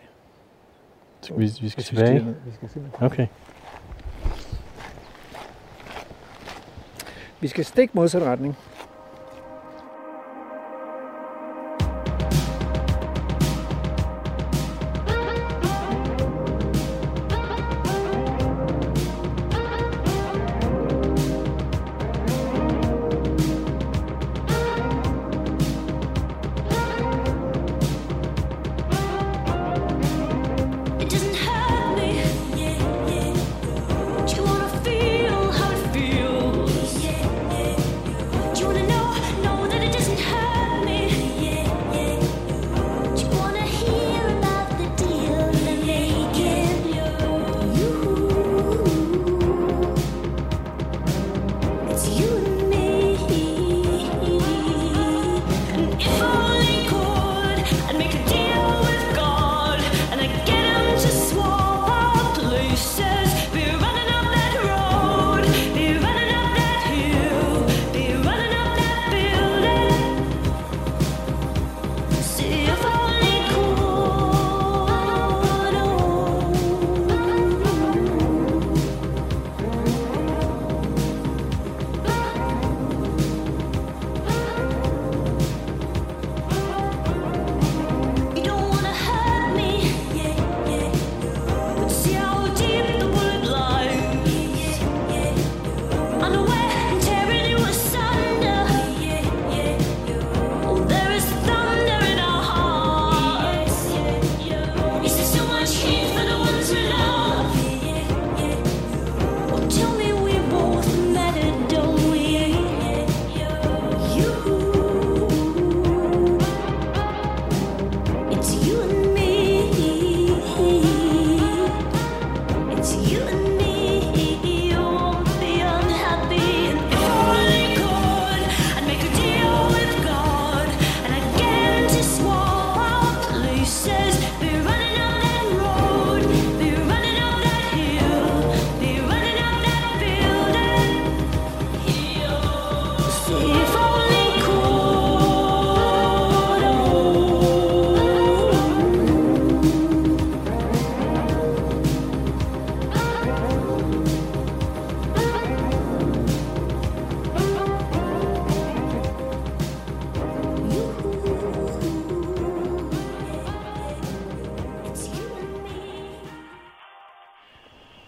Så vi, vi skal vi tilbage. Vi skal simpelthen Okay. Vi skal stik modsat retning.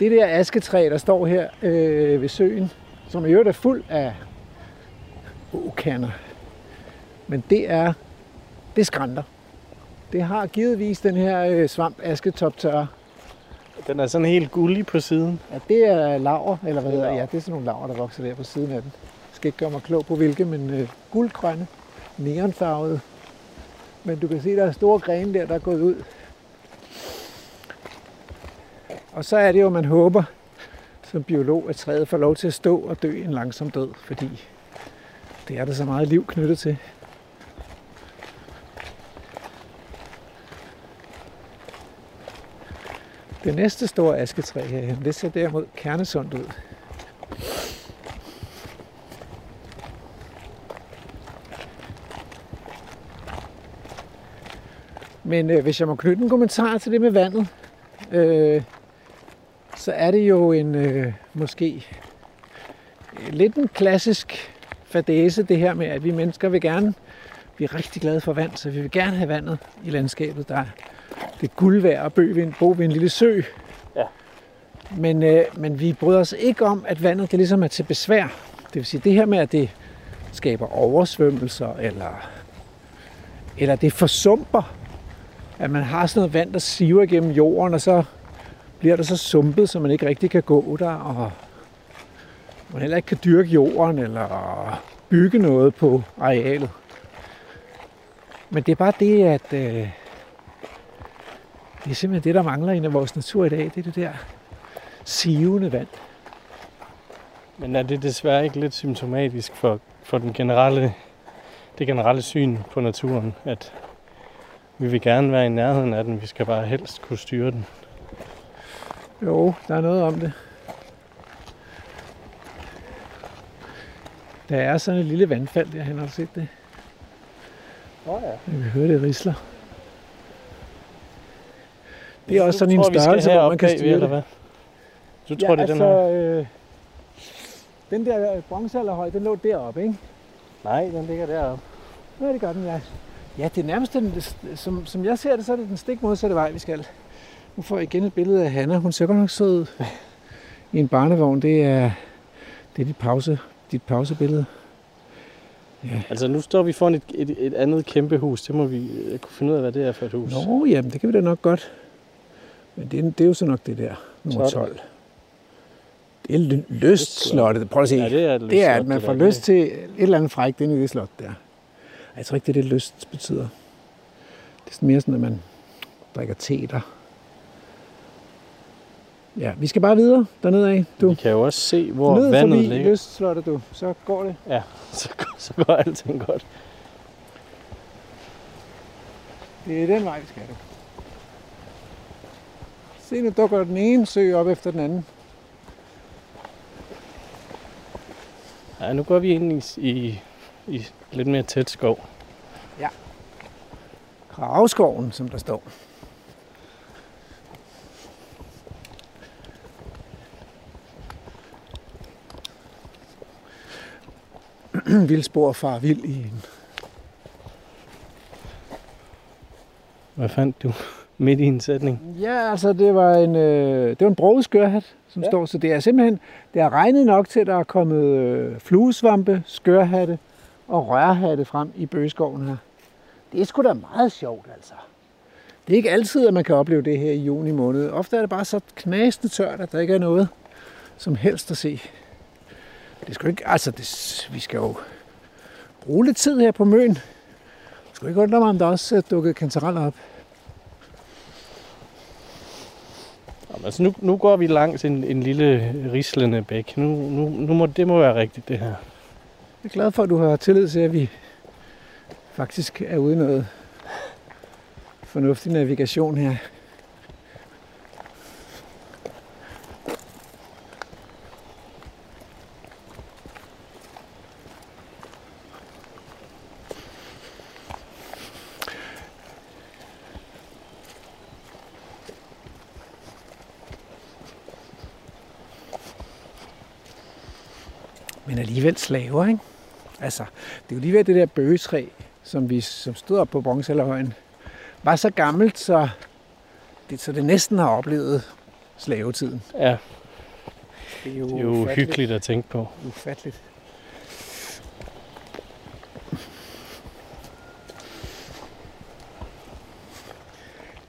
Det der asketræ, der står her øh, ved søen, som i øvrigt er fuld af åkander, men det er, det er skrænter. Det har givetvis den her øh, svamp asketoptørre. Den er sådan helt gullig på siden. Ja, det er laver, eller hvad er hedder. Ja, det er sådan nogle laver, der vokser der på siden af den. Jeg skal ikke gøre mig klog på hvilke, men øh, guldgrønne, neonfarvede. Men du kan se, der er store grene der, der er gået ud. Og så er det jo, man håber som biolog, at træet får lov til at stå og dø en langsom død, fordi det er der så meget liv knyttet til. Det næste store asketræ her, det ser derimod kernesundt ud. Men øh, hvis jeg må knytte en kommentar til det med vandet, øh, så er det jo en øh, måske lidt en klassisk fadese, det her med, at vi mennesker vil gerne, vi er rigtig glade for vand, så vi vil gerne have vandet i landskabet. Der er det er guld værd at bo ved en, bo ved en lille sø. Ja. Men, øh, men vi bryder os ikke om, at vandet det ligesom er til besvær. Det vil sige, det her med, at det skaber oversvømmelser, eller, eller det forsumper, at man har sådan noget vand, der siver igennem jorden, og så bliver der så sumpet, så man ikke rigtig kan gå der, og man heller ikke kan dyrke jorden, eller bygge noget på arealet. Men det er bare det, at øh, det er simpelthen det, der mangler i vores natur i dag. Det er det der sivende vand. Men er det desværre ikke lidt symptomatisk for, for den generelle, det generelle syn på naturen, at vi vil gerne være i nærheden af den, vi skal bare helst kunne styre den. Jo, der er noget om det. Der er sådan et lille vandfald der, han har du set det. Åh oh, ja. Jeg kan høre det risler. Det er også sådan en tror, skal størrelse, hvor man kan styre eller det. hvad? Du tror, det er altså, den her? Øh, den der bronzealderhøj, den lå deroppe, ikke? Nej, den ligger deroppe. Ja, det gør den, ja. Ja, det er nærmest, den, som, som jeg ser det, så er det den stik modsatte vej, vi skal. Nu får jeg igen et billede af Hanna. Hun ser godt nok sød i en barnevogn. Det er, det er dit, pause, dit pausebillede. Altså, nu står vi foran et, et, et andet kæmpe hus. Det må vi jeg kunne finde ud af, hvad det er for et hus. Nå, jamen, det kan vi da nok godt. Men det, er- det er jo så nok det der, nummer 12. 12. Det er ly- lystslottet. Prøv at se. Ja, det er et det er, at man får der. lyst til et eller andet frækt inde i det slot der. Jeg tror ikke, det er det, lyst betyder. Det er mere sådan, at man drikker te der. Ja, vi skal bare videre dernede af. Du. Vi kan jo også se, hvor Ned vandet forbi ligger. lystslottet, du. Så går det. Så, går- så går alting godt. Det er den vej, vi skal. Du. Se, nu dukker den ene sø op efter den anden. Ja, nu går vi ind i, i, i lidt mere tæt skov. Kravskoven, som der står. Vildspor far vild i en. Hvad fandt du midt i en sætning? Ja, altså det var en, øh, det var en broget skørhat, som ja. Står. Så det er simpelthen, det er regnet nok til, at der er kommet øh, fluesvampe, skørhatte og rørhatte frem i bøgeskoven her. Det er sgu da meget sjovt, altså. Det er ikke altid, at man kan opleve det her i juni måned. Ofte er det bare så knasende tørt, at der ikke er noget som helst at se. Det skal ikke, altså det, vi skal jo bruge lidt tid her på Møn. Det skulle ikke undre mig, om der også er dukket kantareller op. Jamen, altså, nu, nu går vi langs en, en lille rislende bæk. Nu, nu, nu må, det må være rigtigt, det her. Jeg er glad for, at du har tillid til, at vi faktisk er ude noget fornuftig navigation her. Men alligevel slaver, ikke? Altså, det er jo lige ved det der bøgetræ, som, vi, som stod op på bronzealderhøjen, var så gammelt, så det, så det næsten har oplevet slavetiden. Ja, Det er jo, Det er jo uhyggeligt at tænke på. Ufatteligt.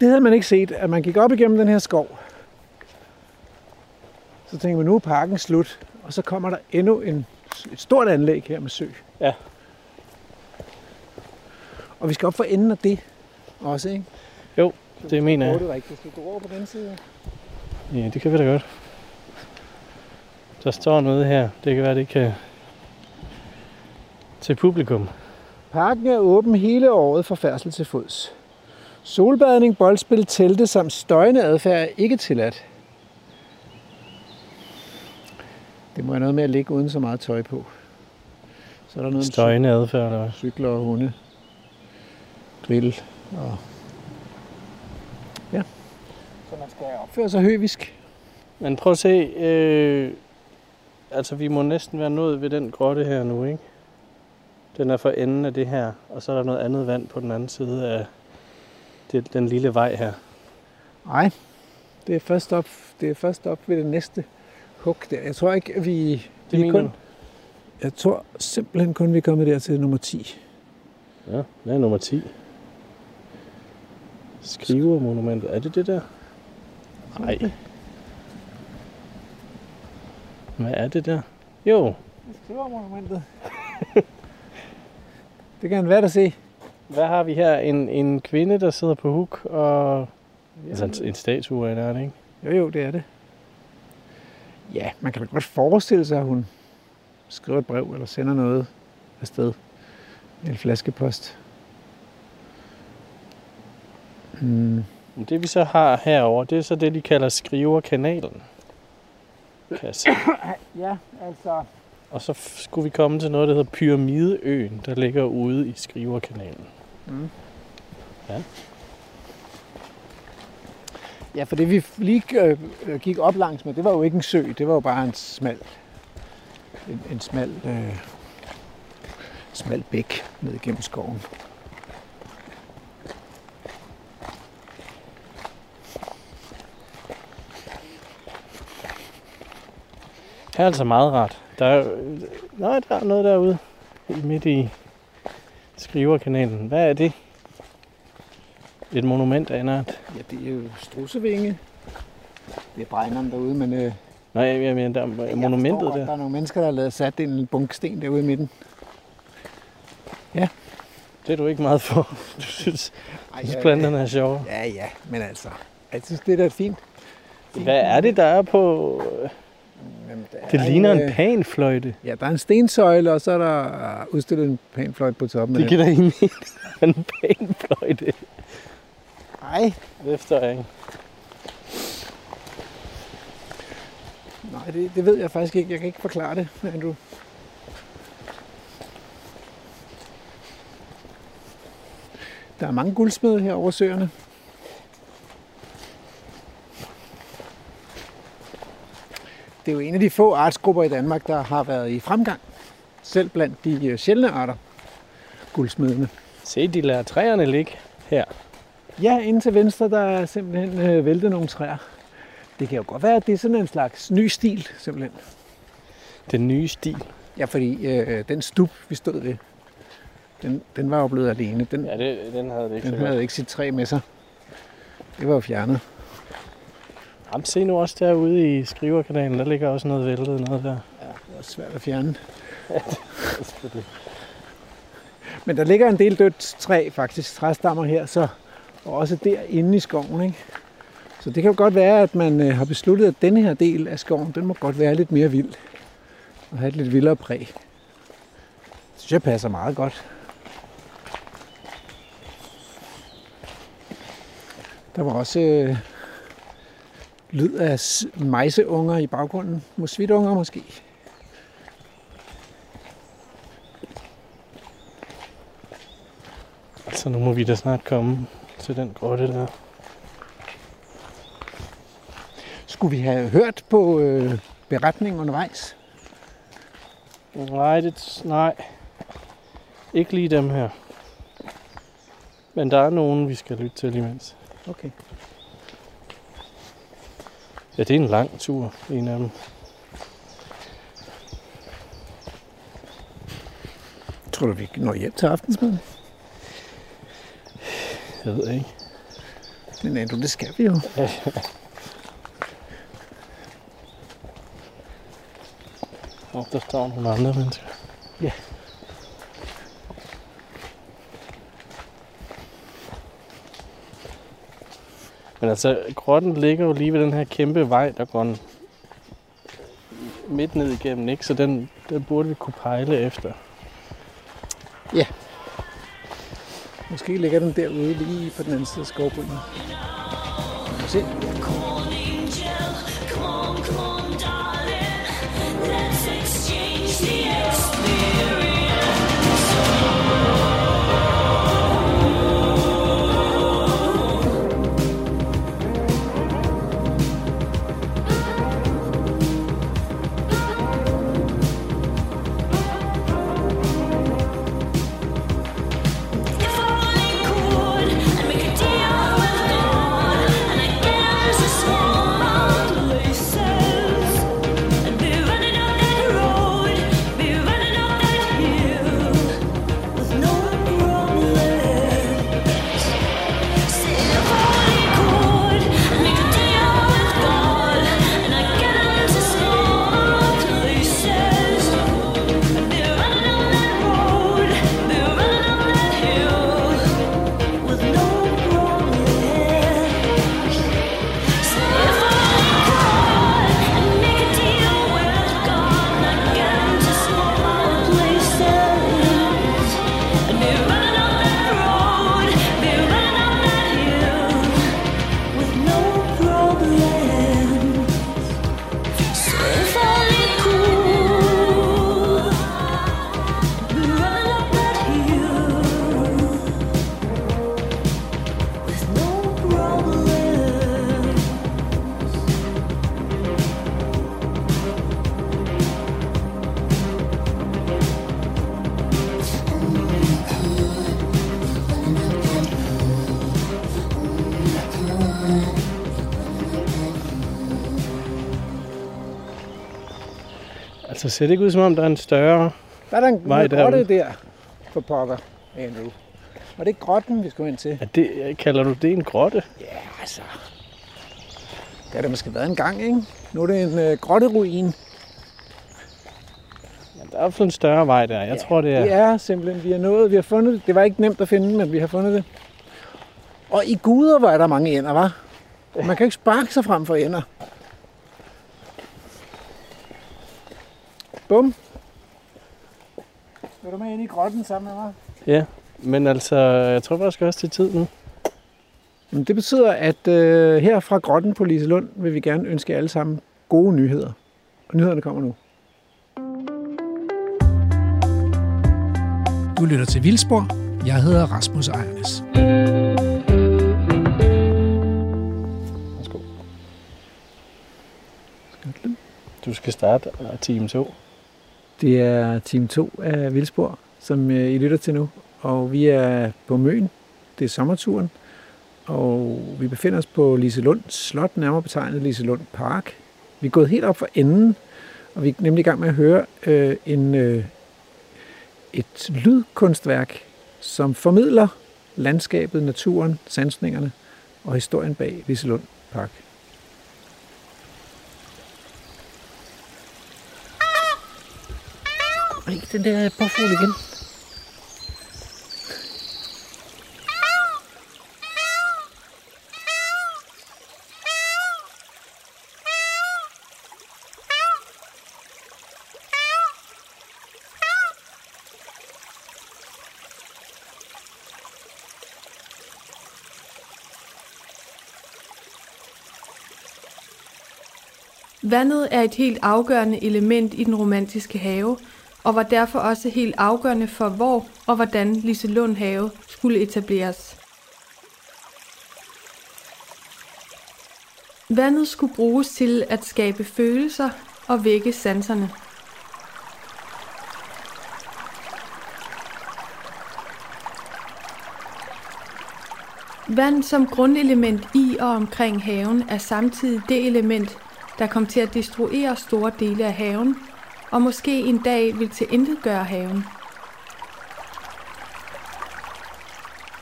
Det havde man ikke set, at man gik op igennem den her skov. Så tænkte man, nu er parken slut, og så kommer der endnu en, et stort anlæg her med sø. Ja. Og vi skal op for enden af det også, ikke? Det mener jeg. Det er rigtigt. Skal vi gå over på den side? Ja, det kan vi da godt. Der står noget her. Det kan være, det kan... Til publikum. Parken er åben hele året for færdsel til fods. Solbadning, boldspil, telte samt støjende adfærd er ikke tilladt. Det må være noget med at ligge uden så meget tøj på. Så er der noget Støjende adfærd, eller hvad? cykler og hunde. Drill og... Ja. Så man skal opføre sig høvisk. Men prøv at se. Øh, altså, vi må næsten være nået ved den grotte her nu, ikke? Den er for enden af det her. Og så er der noget andet vand på den anden side af det, den lille vej her. Nej, det er først op, det er først op ved det næste hug der. Jeg tror ikke, vi... Det vi kun? Jeg tror simpelthen kun, vi er kommet der til nummer 10. Ja, det er nummer 10. Skrivermonumentet. Er det det der? Nej. Hvad er det der? Jo, Skrivermonumentet. det kan være at se. hvad har vi her? En, en kvinde, der sidder på huk og... Altså en, en statue af er det, ikke? Jo, jo, det er det. Ja, man kan da godt forestille sig, at hun skriver et brev eller sender noget afsted. En flaskepost. Mm. Det vi så har herover, det er så det, de kalder skriverkanalen. Kan jeg se. Ja, altså... Og så skulle vi komme til noget, der hedder Pyramideøen, der ligger ude i skriverkanalen. Mm. Ja. Ja, for det vi lige øh, gik op langs med, det var jo ikke en sø, det var jo bare en smal, en, en smal, øh, smal bæk ned igennem skoven. Her er altså meget rart. Der er, nej, der er noget derude midt i skriverkanalen. Hvad er det? Et monument af en art. Ja, det er jo strussevinge. Det er bregneren derude, men øh, Nej, jeg mener, der er jeg monumentet forstår der. Der er nogle mennesker, der har lavet sat en lille bunke sten derude i midten. Det er du ikke meget for. Du synes, Ej, synes planterne er sjove. Ja, ja, men altså, jeg synes, det er fint. fint. Hvad er det, der er på... Jamen, der Det er ligner øh, en panfløjte. Ja, der er en stensøjle, og så er der udstillet en panfløjt på toppen. Det giver da ingen en panfløjte. Nej, Efter, ikke? nej det, det ved jeg faktisk ikke. Jeg kan ikke forklare det, Andrew. Der er mange guldsmede her over søerne. Det er jo en af de få artsgrupper i Danmark, der har været i fremgang. Selv blandt de øh, sjældne arter, guldsmedene. Se, de lader træerne ligge her. Ja, inde til venstre, der er simpelthen øh, væltet nogle træer. Det kan jo godt være, at det er sådan en slags ny stil, simpelthen. Den nye stil. Ja, fordi øh, den stup, vi stod ved, den, den var jo blevet alene. Den, Ja, det, den havde det ikke den havde ikke sit træ med sig. Det var jo fjernet. Jamen, se nu også derude i skriverkanalen, der ligger også noget væltet noget der. Ja, det var svært at fjerne. Men der ligger en del dødt træ, faktisk, træstammer her, så, og også derinde i skoven. Ikke? Så det kan jo godt være, at man øh, har besluttet, at denne her del af skoven, den må godt være lidt mere vild. Og have et lidt vildere præg. Det synes jeg passer meget godt. Der var også øh, lyd af majseunger mejseunger i baggrunden. Mosvitunger måske. Så nu må vi da snart komme til den grotte der. Skulle vi have hørt på øh, beretningen undervejs? Nej, det, nej. Ikke lige dem her. Men der er nogen, vi skal lytte til imens. Okay. Ja, det er en lang tur, en af dem. Tror du, vi når hjem til aftensmad? Ved ikke. Men Andrew, det skal vi jo. Og der står nogle andre mennesker. Ja. Men altså, grotten ligger jo lige ved den her kæmpe vej, der går midt ned igennem, ikke? Så den, den burde vi kunne pejle efter. Måske ligger den derude lige på den anden side af skovbrynen. Vi se. Ser det ikke ud som om, der er en større... Der er der en Vej grotte der for pokker, Andrew. Og det er grotten, vi skal ind til. Er det, kalder du det en grotte? Ja, altså. Det har det måske været en gang, ikke? Nu er det en øh, grotteruin. Der er i en større vej der. Jeg Ja, tror, det er... Det er simpelthen, vi har nået, vi har fundet det. Det var ikke nemt at finde, men vi har fundet det. Og i guder var der mange ender, var. Man kan ikke sparke sig frem for ender. Bum. Vil du med ind i grotten sammen med mig? Ja, men altså, jeg tror faktisk også, det er tid nu. Men det betyder, at øh, her fra grotten på Liselund vil vi gerne ønske alle sammen gode nyheder. Og nyhederne kommer nu. Du lytter til Vildspor. Jeg hedder Rasmus Ejernes. Værsgo. Du skal starte øh, time 2. Det er team 2 af Vildspor, som øh, I lytter til nu. Og vi er på Møn. Det er sommerturen. Og vi befinder os på Liselund Slot, nærmere betegnet Liselund Park. Vi er gået helt op for enden, og vi er nemlig i gang med at høre øh, en, øh, et lydkunstværk, som formidler landskabet, naturen, sansningerne og historien bag Liselund Park. Ej, den der påfugl igen. Vandet er et helt afgørende element i den romantiske have, og var derfor også helt afgørende for, hvor og hvordan Liselund Have skulle etableres. Vandet skulle bruges til at skabe følelser og vække sanserne. Vand som grundelement i og omkring haven er samtidig det element, der kom til at destruere store dele af haven, og måske en dag vil til intet gøre haven.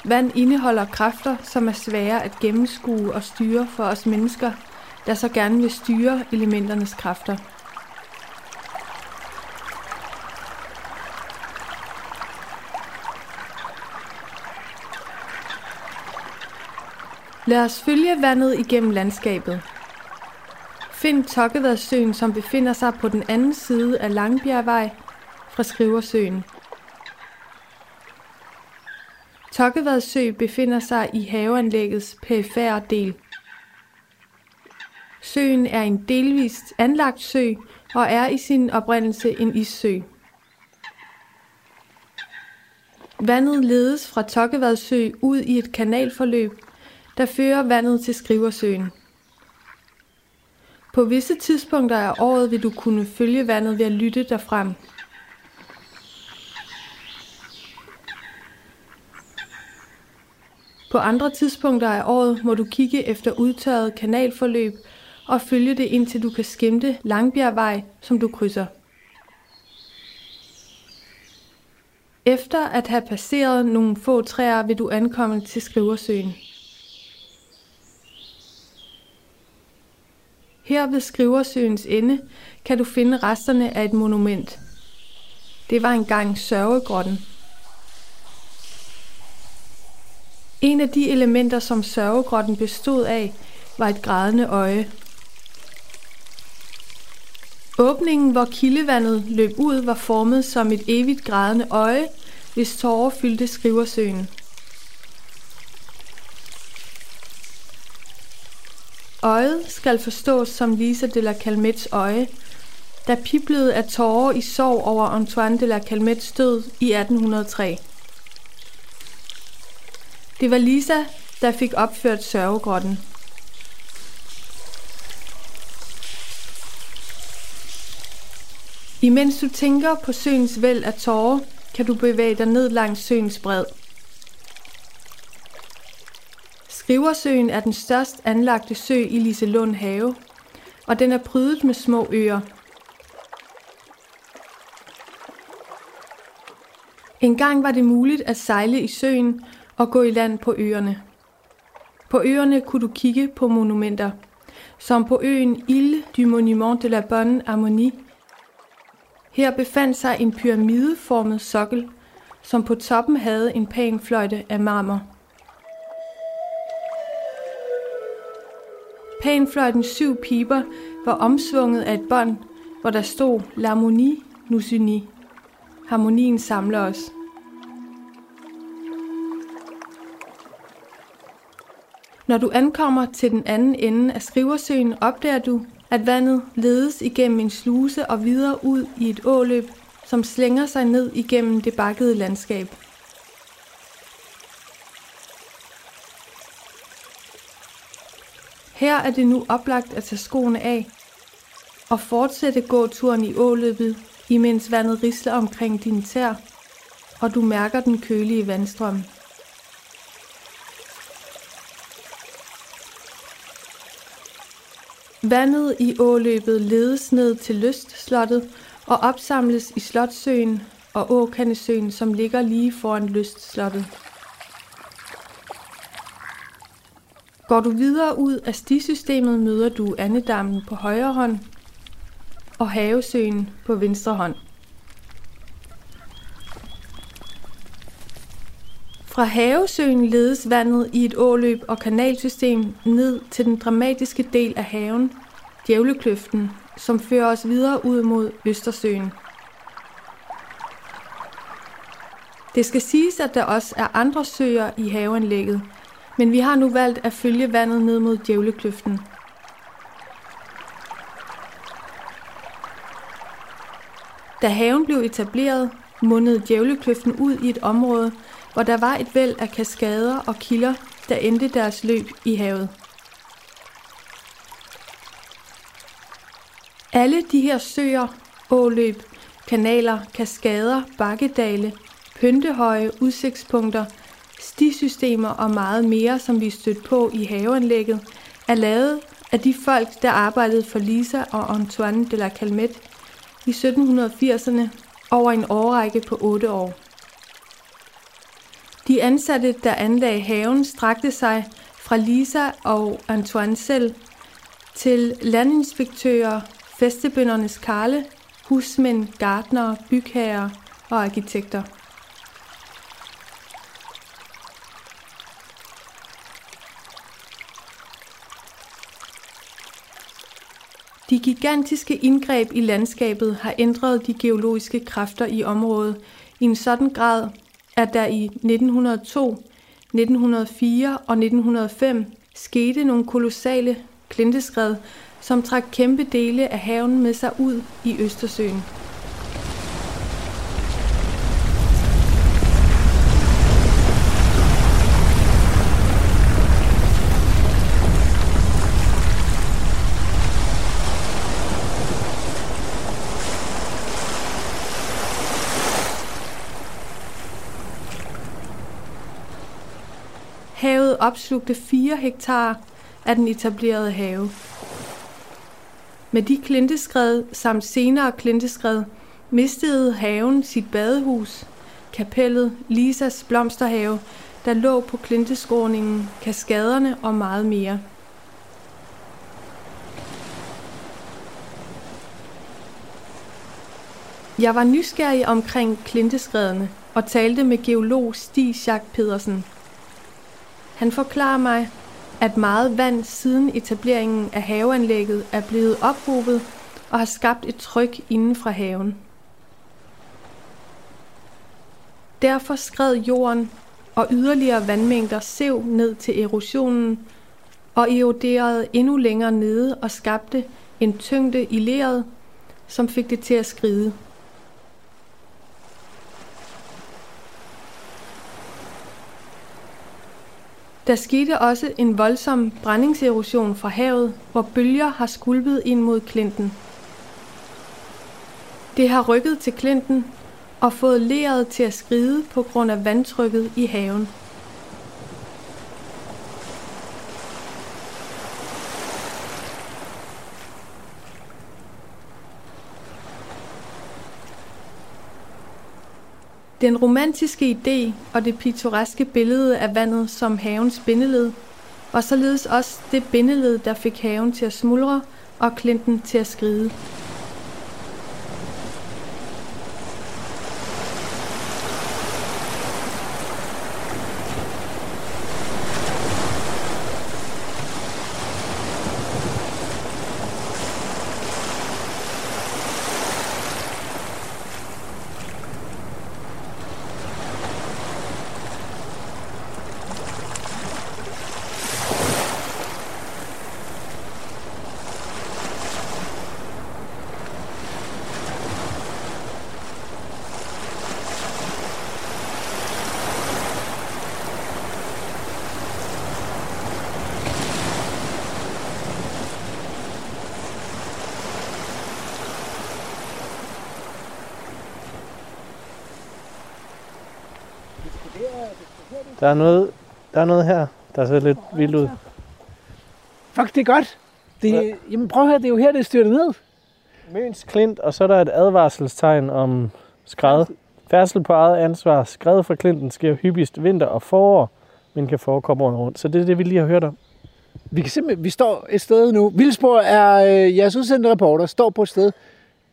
Vand indeholder kræfter, som er svære at gennemskue og styre for os mennesker, der så gerne vil styre elementernes kræfter. Lad os følge vandet igennem landskabet. Find Tokkevadsøen, som befinder sig på den anden side af Langbjergvej fra Skriversøen. Tokkevadsø befinder sig i haveanlæggets perifære del. Søen er en delvist anlagt sø og er i sin oprindelse en issø. Vandet ledes fra Tokkevadsø ud i et kanalforløb, der fører vandet til Skriversøen. På visse tidspunkter af året vil du kunne følge vandet ved at lytte derfrem. På andre tidspunkter af året må du kigge efter udtørret kanalforløb og følge det indtil du kan skimte Langbjergvej, som du krydser. Efter at have passeret nogle få træer vil du ankomme til Skriversøen. Her ved Skriversøens ende kan du finde resterne af et monument. Det var engang sørgegrotten. En af de elementer, som sørgegrotten bestod af, var et grædende øje. Åbningen, hvor kildevandet løb ud, var formet som et evigt grædende øje, hvis tårer fyldte Skriversøen. Øjet skal forstås som Lisa de la Calmettes øje, der piblede af tårer i sorg over Antoine de la Calmettes død i 1803. Det var Lisa, der fik opført sørgegrotten. Imens du tænker på søens væld af tårer, kan du bevæge dig ned langs søens bred. Riversøen er den størst anlagte sø i Liselund Have, og den er prydet med små øer. Engang var det muligt at sejle i søen og gå i land på øerne. På øerne kunne du kigge på monumenter, som på øen Ile du Monument de la Bonne Harmonie. Her befandt sig en pyramideformet sokkel, som på toppen havde en pæn fløjte af marmor. Panfløjtens syv piber var omsvunget af et bånd, hvor der stod L'harmonie nous unit. Harmonien samler os. Når du ankommer til den anden ende af Skriversøen, opdager du, at vandet ledes igennem en sluse og videre ud i et åløb, som slænger sig ned igennem det bakkede landskab. Her er det nu oplagt at tage skoene af og fortsætte gåturen i åløbet, imens vandet risler omkring dine tær, og du mærker den kølige vandstrøm. Vandet i åløbet ledes ned til lystslottet og opsamles i Slotsøen og Åkandesøen, som ligger lige foran lystslottet. Går du videre ud af stisystemet, møder du Andedammen på højre hånd og Havesøen på venstre hånd. Fra Havesøen ledes vandet i et åløb og kanalsystem ned til den dramatiske del af haven, Djævlekløften, som fører os videre ud mod Østersøen. Det skal siges, at der også er andre søer i haveanlægget, men vi har nu valgt at følge vandet ned mod Djævlekløften. Da haven blev etableret, mundede Djævlekløften ud i et område, hvor der var et væld af kaskader og kilder, der endte deres løb i havet. Alle de her søer, åløb, kanaler, kaskader, bakkedale, pyntehøje, udsigtspunkter, stisystemer og meget mere, som vi stødt på i haveanlægget, er lavet af de folk, der arbejdede for Lisa og Antoine de la Calmette i 1780'erne over en årrække på 8 år. De ansatte, der anlagde haven, strakte sig fra Lisa og Antoine selv til landinspektører, festebøndernes karle, husmænd, gartnere, bygherrer og arkitekter. De gigantiske indgreb i landskabet har ændret de geologiske kræfter i området i en sådan grad, at der i 1902, 1904 og 1905 skete nogle kolossale klinteskred, som trak kæmpe dele af haven med sig ud i Østersøen. Havet opslugte 4 hektar af den etablerede have. Med de klinteskred samt senere klinteskred mistede haven sit badehus, kapellet, Lisas blomsterhave, der lå på klinteskråningen, kaskaderne og meget mere. Jeg var nysgerrig omkring klinteskredene og talte med geolog Stig Schack Pedersen. Han forklarer mig, at meget vand siden etableringen af haveanlægget er blevet ophobet og har skabt et tryk inden fra haven. Derfor skred jorden, og yderligere vandmængder sev ned til erosionen og eroderede endnu længere nede og skabte en tyngde i leret, som fik det til at skride. Der skete også en voldsom brændingserosion fra havet, hvor bølger har skulpet ind mod klinten. Det har rykket til klinten og fået leret til at skride på grund af vandtrykket i haven. Den romantiske idé og det pittoreske billede af vandet som havens bindeled var således også det bindeled, der fik haven til at smuldre og klinten til at skride. Der er noget, der er noget her, der ser lidt vildt ud. Fuck, det er godt. Det, jamen prøv at høre, det er jo her, det er styrtet ned. Møns Klint, og så er der et advarselstegn om skred. Færdsel på eget ansvar. Skred fra Klinten sker hyppigst vinter og forår, men kan forekomme året rundt. Så det er det, vi lige har hørt om. Vi, kan simpelthen, vi står et sted nu. Vildsborg er øh, jeres udsendte reporter, står på et sted,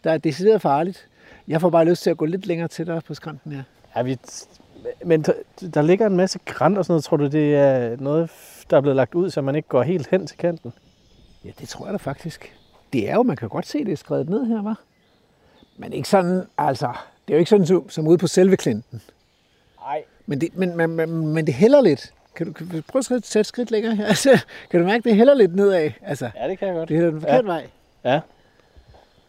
der er decideret farligt. Jeg får bare lyst til at gå lidt længere til dig på skrænten her. Ja, vi, men der, ligger en masse krant og sådan noget. Tror du, det er noget, der er blevet lagt ud, så man ikke går helt hen til kanten? Ja, det tror jeg da faktisk. Det er jo, man kan godt se, det er skrevet ned her, var. Men ikke sådan, altså, det er jo ikke sådan som, som ude på selve klinten. Nej. Men det, men, men, men, men det hælder lidt. Kan du, kan du prøve at tage et skridt længere her? Altså, kan du mærke, det hælder lidt nedad? Altså, Ja, det kan jeg godt. det hælder den forkerte vej. Ja.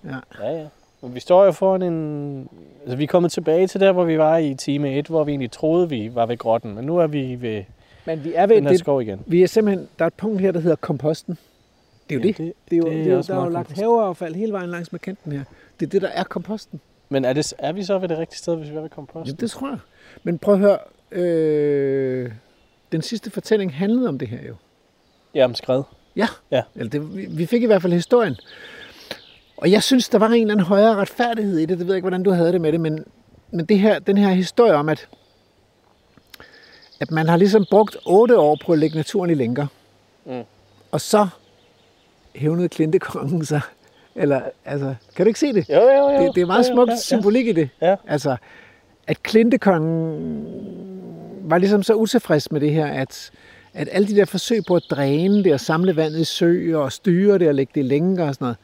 Ja. Ja, ja. Men vi står jo foran en... Altså, vi er kommet tilbage til der, hvor vi var i time 1, hvor vi egentlig troede, vi var ved grotten. Men nu er vi ved Men vi er ved den her det, skov igen. vi er simpelthen, der er et punkt her, der hedder komposten. Det er jo Ja, det. det- Det er jo, det det er er jo, der er jo lagt kompost. haveaffald hele vejen langs med kanten her. Det er det, der er komposten. Men er, det, er vi så ved det rigtige sted, hvis vi er ved komposten? Jamen, det tror jeg. Men prøv at høre. Øh, den sidste fortælling handlede om det her jo. Ja, om skred. Ja. Ja. Eller det, vi, vi fik i hvert fald historien. Og jeg synes, der var en eller anden højere retfærdighed i det. Det ved jeg ikke, hvordan du havde det med det, men, men det her, den her historie om, at, at man har ligesom brugt otte år på at lægge naturen i lænker. Mm. Og så hævnede klintekongen sig. Eller, altså, kan du ikke se det? Jo, jo, jo. Det, det er meget Jo, jo, smukt ja, ja. symbolik i det. Ja. Altså, at klintekongen var ligesom så utilfreds med det her, at, at alle de der forsøg på at dræne det og samle vandet i sø og styre det og lægge det i lænker og sådan noget,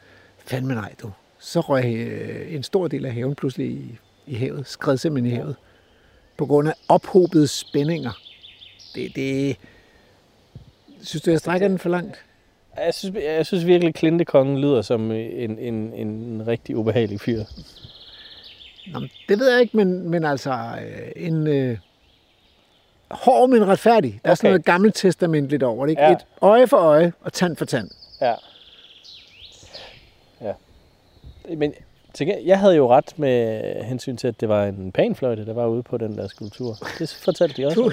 fandme nej du. Så røg øh, en stor del af haven pludselig i, i havet, skred simpelthen i havet. På grund af ophobede spændinger. Det, det, synes du, jeg strækker den for langt? Jeg synes, jeg synes virkelig, at Klintekongen lyder som en, en, en rigtig ubehagelig fyr. Nå, det ved jeg ikke, men, men altså øh, en øh, hård, men retfærdig. Der er sådan noget gammelt testamentligt over det. Ikke? Ja. Et øje for øje og tand for tand. Ja. Men jeg havde jo ret med hensyn til, at det var en panfløjte, der var ude på den der skulptur. Det fortalte de også. Du,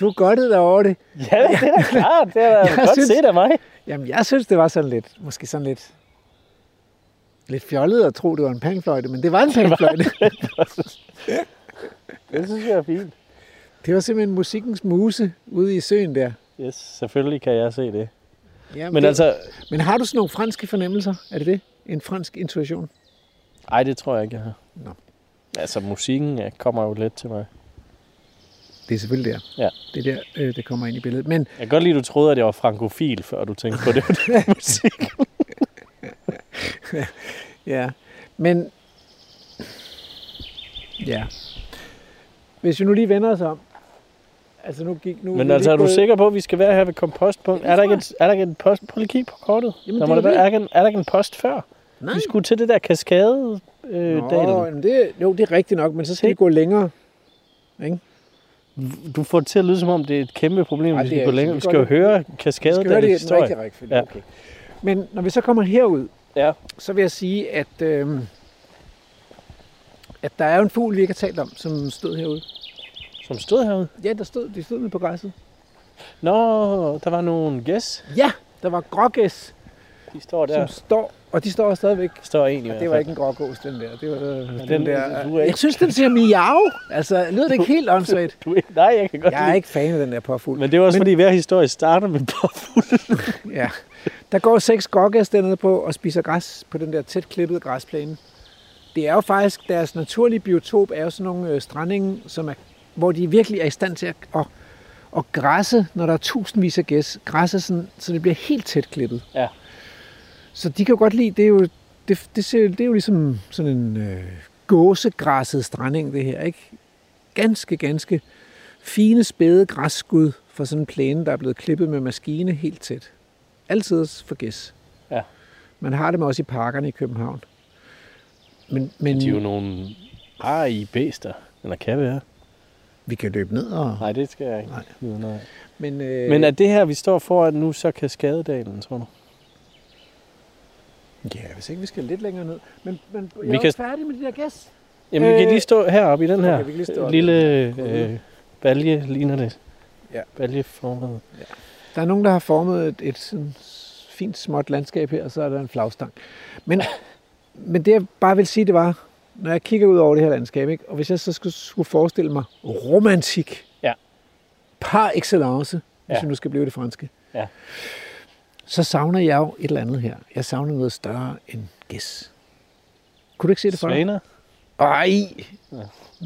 du er godt ud over det. Ja, det er da klart. Det er da Jeg godt synes- set af mig. Jamen, jeg synes, det var sådan lidt, måske sådan lidt, lidt fjollet at tro, det var en panfløjte, men det var en panfløjte. Det synes jeg er fint. det var simpelthen musikkens muse ude i søen der. Yes, selvfølgelig kan jeg se det. Ja, Men det, altså, men har du sådan nogle franske fornemmelser? Er det det? En fransk intuition? ej, det tror jeg ikke, jeg har. Nå. Altså, musikken kommer jo let til mig. Det er selvfølgelig der. Ja. Det er der, øh, det kommer ind i billedet. Men Jeg kan godt lide, at du troede, at jeg var frankofil, før du tænkte på det. den musik. Ja, men... Ja. Hvis vi nu lige vender os om. Altså nu gik nu... Men altså, er du gået- sikker på, at vi skal være her ved kompostpunkt? Det Er der, ikke et, er der ikke en post? Prøv lige kigge på kortet. Jamen, der det må er der være, det. er, der ikke en, er der ikke en post før? Nej. Vi skulle til det der kaskade øh, Nå, dalen. jamen det, jo, det er rigtigt nok, men så skal vi gå længere. Ikke? Du får det til at lyde som om, det er et kæmpe problem, Ej, vi er går ikke. længere. Vi skal jo høre skal høre kaskadedalens det rigtige rækkefølge. Ja. Okay. Men når vi så kommer herud, Ja. så vil jeg sige, at, øh, at der er en fugl, vi ikke har talt om, som stod herude. Som stod herude. Ja, der stod, de stod nede på græsset. Nå, der var nogle gæs. Ja, der var grågæs, De står der. som står, og de står stadigvæk. står en i hvert det var fald. ikke en grågås, den der. Det var øh, den- den der. du er ikke- Jeg synes, den siger miau. Altså, lyder det ikke helt åndssvagt? Du, nej, jeg kan godt Jeg er lide. ikke fan af den der påfugl. Men det er også Men- fordi, hver historie starter med påfugl. Ja. Der går seks grågæs dernede på og spiser græs på den der tæt klippede græsplæne. Det er jo faktisk, deres naturlige biotop er jo sådan nogle øh, strandinge, som er, hvor de virkelig er i stand til at, at, at græsse, når der er tusindvis af gæs. Græsse sådan, så det bliver helt tæt klippet. Ja. Så de kan jo godt lide, det er jo, det, det, ser, det er jo ligesom sådan en øh, gåsegræsset stranding, det her, ikke? Ganske, ganske fine, spæde græsskud for sådan en plæne, der er blevet klippet med maskine helt tæt. Altid for gæs. Ja. Man har dem også i parkerne i København. Men, men De er jo nogle i bæster. Eller kan være. vi kan løbe ned og... Nej, det skal jeg ikke. Nej. Men, øh, Men er det her, vi står foran nu, så Kaskadedalen, tror du? Ja, hvis ikke vi skal lidt længere ned. Men, men jeg Vi er kan- færdig med de der gæs. Jamen, vi kan Øh, lige stå heroppe i den her okay, lige lille øh, balje, ligner det. Ja. Baljeformet. Der er nogen, der har formet et, et sådan fint småt landskab her, og så er der en flagstang. Men, men det jeg bare vil sige, det var, når jeg kigger ud over det her landskab, ikke? og hvis jeg så skulle, skulle forestille mig romantik, Ja. par excellence, hvis Ja. vi nu skal blive det franske, Ja. Så savner jeg jo et eller andet her. Jeg savner noget større end gæs. Kunne du ikke se det for dig? Svaner? Ej! Ja,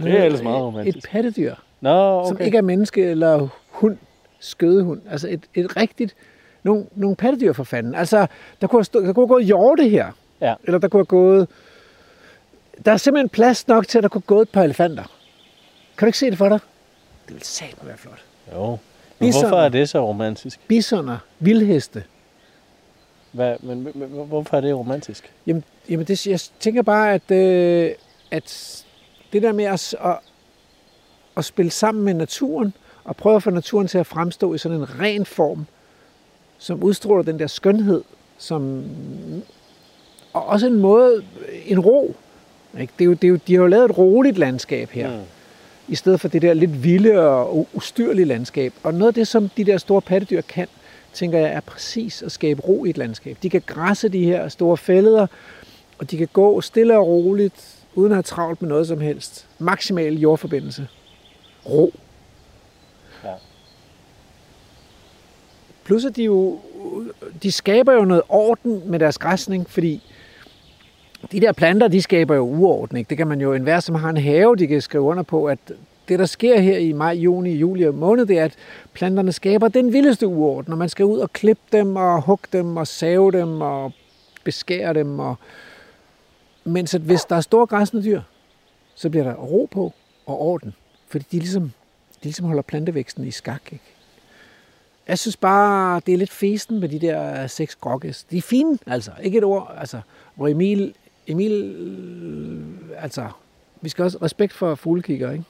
det er ellers meget romantisk. Et pattedyr, Nå, okay. som ikke er menneske eller hund, skødehund. Altså et, et rigtigt, nogle, nogle pattedyr for fanden. Altså, der kunne, have stå, der kunne have gået hjorte her. Ja. Eller der kunne have gået... Der er simpelthen plads nok til, at der kunne gået et par elefanter. Kan du ikke se det for dig? Det vil satme være flot. Jo. Men Bisoner. hvorfor er det så romantisk? Bisoner, vildheste. Hvad, men, men, hvorfor er det romantisk? Jamen, jamen det, jeg tænker bare, at, øh, at det der med at, at, at spille sammen med naturen, og prøve at få naturen til at fremstå i sådan en ren form, som udstråler den der skønhed, som, og også en måde, en ro. Ikke? Det er jo, det er jo, de har jo lavet et roligt landskab her, mm. i stedet for det der lidt vilde og ustyrlige landskab. Og noget af det, som de der store pattedyr kan, tænker jeg, er præcis at skabe ro i et landskab. De kan græsse de her store fælleder, og de kan gå stille og roligt, uden at have travlt med noget som helst. Maksimal jordforbindelse. Ro. Ja. Plus at de jo, de skaber jo noget orden med deres græsning, fordi de der planter, de skaber jo uorden. Ikke? Det kan man jo, enhver som har en have, de kan skrive under på, at det, der sker her i maj, juni, juli og måned, det er, at planterne skaber den vildeste uorden, og man skal ud og klippe dem, og hugge dem, og save dem, og beskære dem. Og... Mens at hvis der er store græsne dyr, så bliver der ro på og orden, fordi de ligesom, de ligesom holder plantevæksten i skak. Ikke? Jeg synes bare, det er lidt festen med de der seks grokkes. De er fine, altså. Ikke et ord. Altså, hvor Emil, Emil, øh, altså, vi skal også respekt for fuglekikker, ikke?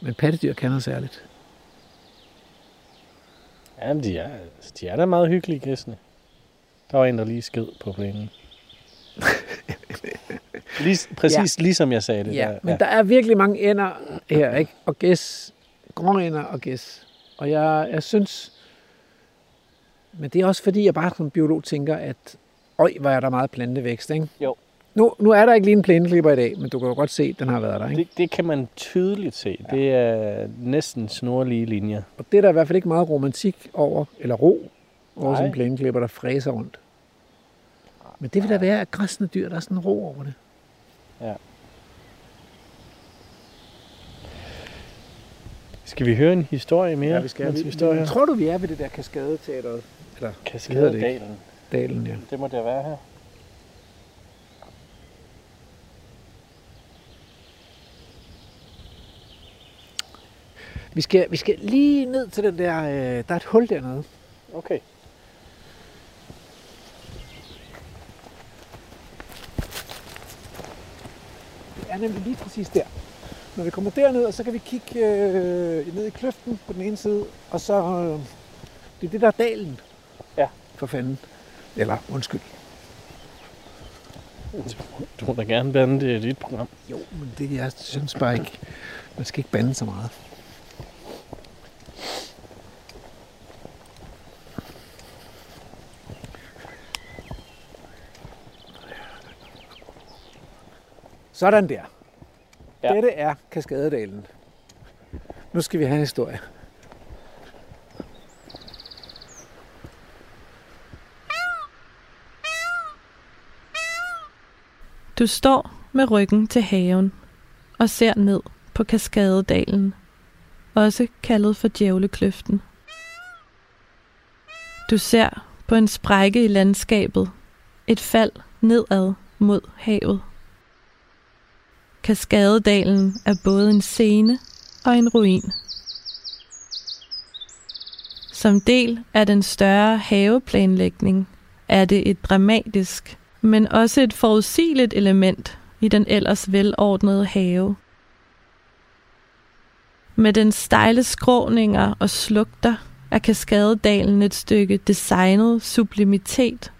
Men pattedyr kan noget særligt. Ja, men de er, de er da meget hyggelige gæstene. Der var en, der lige sked på plænen. lige, præcis ja. ligesom jeg sagde det. Ja, der. men der er virkelig mange ender her, ikke? Og gæs, gråender og gæs. Og jeg, jeg synes, men det er også fordi, jeg bare som biolog tænker, at øj, hvor er der meget plantevækst, ikke? Jo. Nu, nu er der ikke lige en plæneklipper i dag, men du kan jo godt se, at den har været der, ikke? Det, det kan man tydeligt se. Ja. Det er næsten snorlige linjer. Og det er der i hvert fald ikke meget romantik over, eller ro over Nej. sådan en plæneklipper, der fræser rundt. Men det vil da være, at græsne dyr, der er sådan en ro over det. Skal vi høre en historie mere? Ja, vi skal. Vi, her? tror du, vi er ved det der kaskadeteateret? Eller? Kaskadedalen. dalen, ja. Det må det være her. Vi skal, vi skal lige ned til den der, øh, der er et hul dernede. Okay. Det er nemlig lige præcis der. Når vi kommer derned, og så kan vi kigge øh, ned i kløften på den ene side, og så øh, det er det der er dalen. Ja. For fanden. Eller undskyld. Du må da gerne bande det i dit program. Jo, men det jeg synes bare ikke, man skal ikke bande så meget. Sådan der. Ja. Dette er Kaskadedalen. Nu skal vi have en historie. Du står med ryggen til haven og ser ned på Kaskadedalen, også kaldet for Djævlekløften. Du ser på en sprække i landskabet, et fald nedad mod havet. Kaskadedalen er både en scene og en ruin. Som del af den større haveplanlægning er det et dramatisk, men også et forudsigeligt element i den ellers velordnede have. Med den stejle skråninger og slugter er Kaskadedalen et stykke designet sublimitet.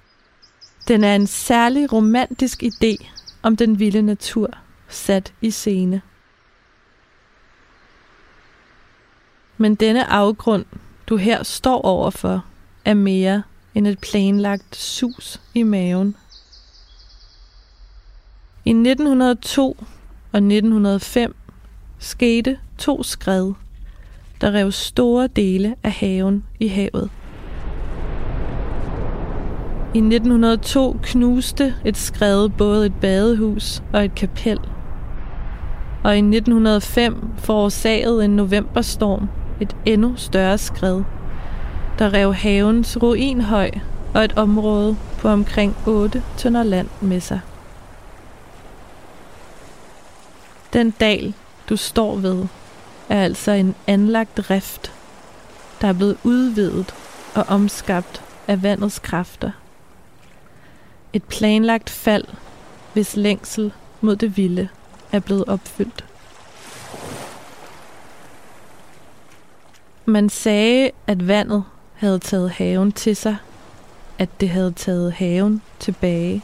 Den er en særlig romantisk idé om den vilde natur, sat i scene. Men denne afgrund, du her står overfor, er mere end et planlagt sus i maven. I 1902 og 1905 skete to skred, der rev store dele af haven i havet. I 1902 knuste et skred både et badehus og et kapel. Og i 1905 forårsagede en novemberstorm et endnu større skred, der rev havens ruinhøj og et område på omkring 8 tønder land med sig. Den dal, du står ved, er altså en anlagt rift, der er blevet udvidet og omskabt af vandets kræfter. Et planlagt fald, hvis længsel mod det vilde er blevet opfyldt. Man sagde, at vandet havde taget haven til sig, at det havde taget haven tilbage.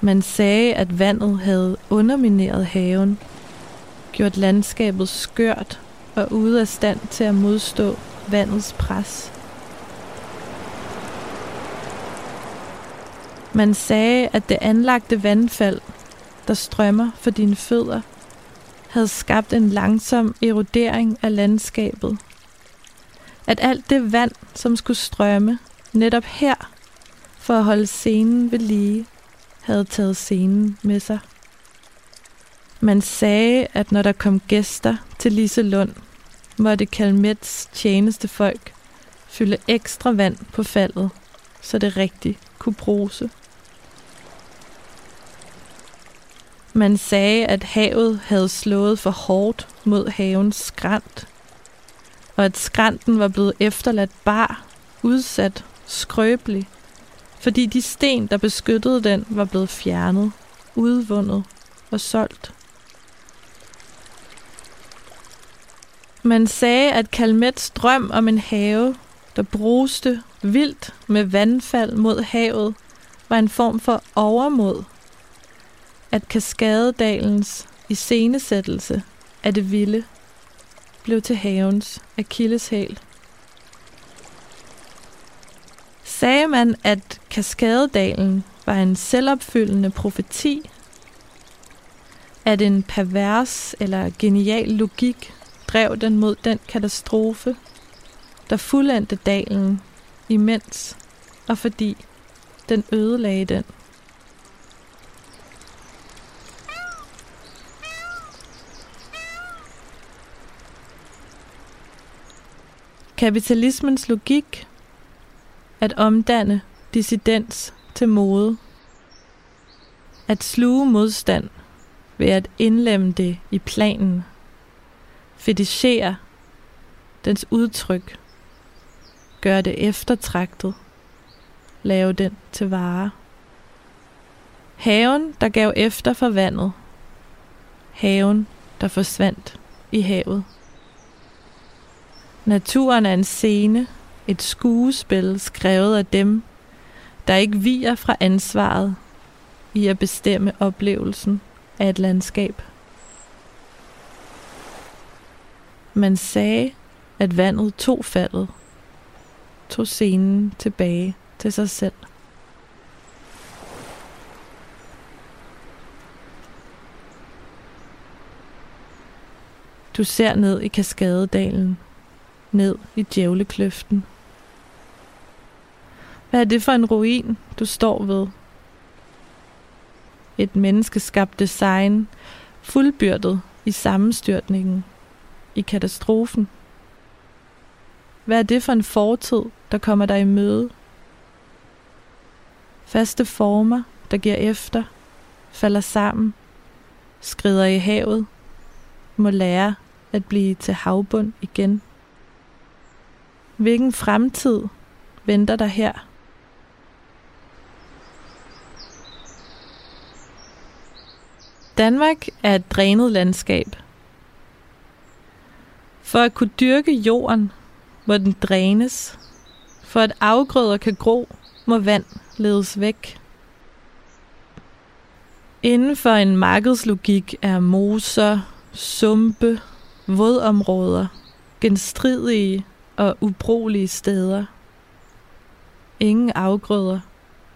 Man sagde, at vandet havde undermineret haven, gjort landskabet skørt og ude af stand til at modstå vandets pres. Man sagde, at det anlagte vandfald, der strømmer for dine fødder, havde skabt en langsom erodering af landskabet. At alt det vand, som skulle strømme netop her for at holde scenen ved lige, havde taget scenen med sig. Man sagde, at når der kom gæster til Liselund, måtte Kalmets tjenestefolk fylde ekstra vand på faldet, så det rigtigt kunne bruse. Man sagde, at havet havde slået for hårdt mod havens skrant, og at skrænten var blevet efterladt bar, udsat, skrøbelig, fordi de sten, der beskyttede den, var blevet fjernet, udvundet og solgt. Man sagde, at Kalmets drøm om en have, der bruste vildt med vandfald mod havet, var en form for overmod. At Kaskadedalens iscenesættelse af det vilde blev til havens akilleshæl. Sagde man, at Kaskadedalen var en selvopfyldende profeti, at en pervers eller genial logik drev den mod den katastrofe, der fuldendte dalen, imens og fordi den ødelagde den. Kapitalismens logik at omdanne dissidens til mode. At sluge modstand ved at indlemme det i planen. Fetichere dens udtryk. Gøre det eftertragtet. Lave den til vare. Haven, der gav efter for vandet. Haven, der forsvandt i havet. Naturen er en scene, et skuespil skrevet af dem, der ikke viger fra ansvaret i at bestemme oplevelsen af et landskab. Man sagde, at vandet tog faldet, tog scenen tilbage til sig selv. Du ser ned i Kaskadedalen, ned i Djævlekløften. Hvad er det for en ruin, du står ved? Et menneskeskabt design, fuldbyrdet i sammenstyrtningen, i katastrofen. Hvad er det for en fortid, der kommer dig i møde? Faste former, der giver efter, falder sammen, skrider i havet, må lære at blive til havbund igen. Hvilken fremtid venter der her? Danmark er et drænet landskab. For at kunne dyrke jorden, må den drænes. For at afgrøder kan gro, må vand ledes væk. Inden for en markedslogik er moser, sumpe, vådområder, genstridige og ubrugelige steder. Ingen afgrøder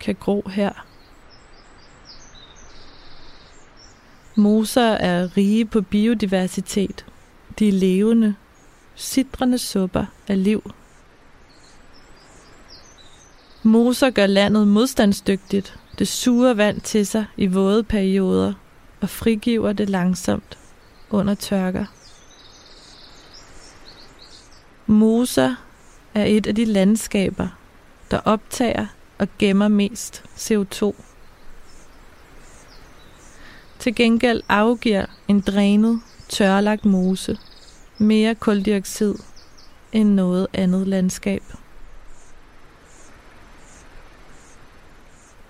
kan gro her. Moser er rige på biodiversitet. De er levende, sidrende supper af liv. Moser gør landet modstandsdygtigt. Det suger vand til sig i våde perioder og frigiver det langsomt under tørker. Moser er et af de landskaber, der optager og gemmer mest CO2. Til gengæld afgiver en drænet, tørlagt mose mere koldioxid end noget andet landskab.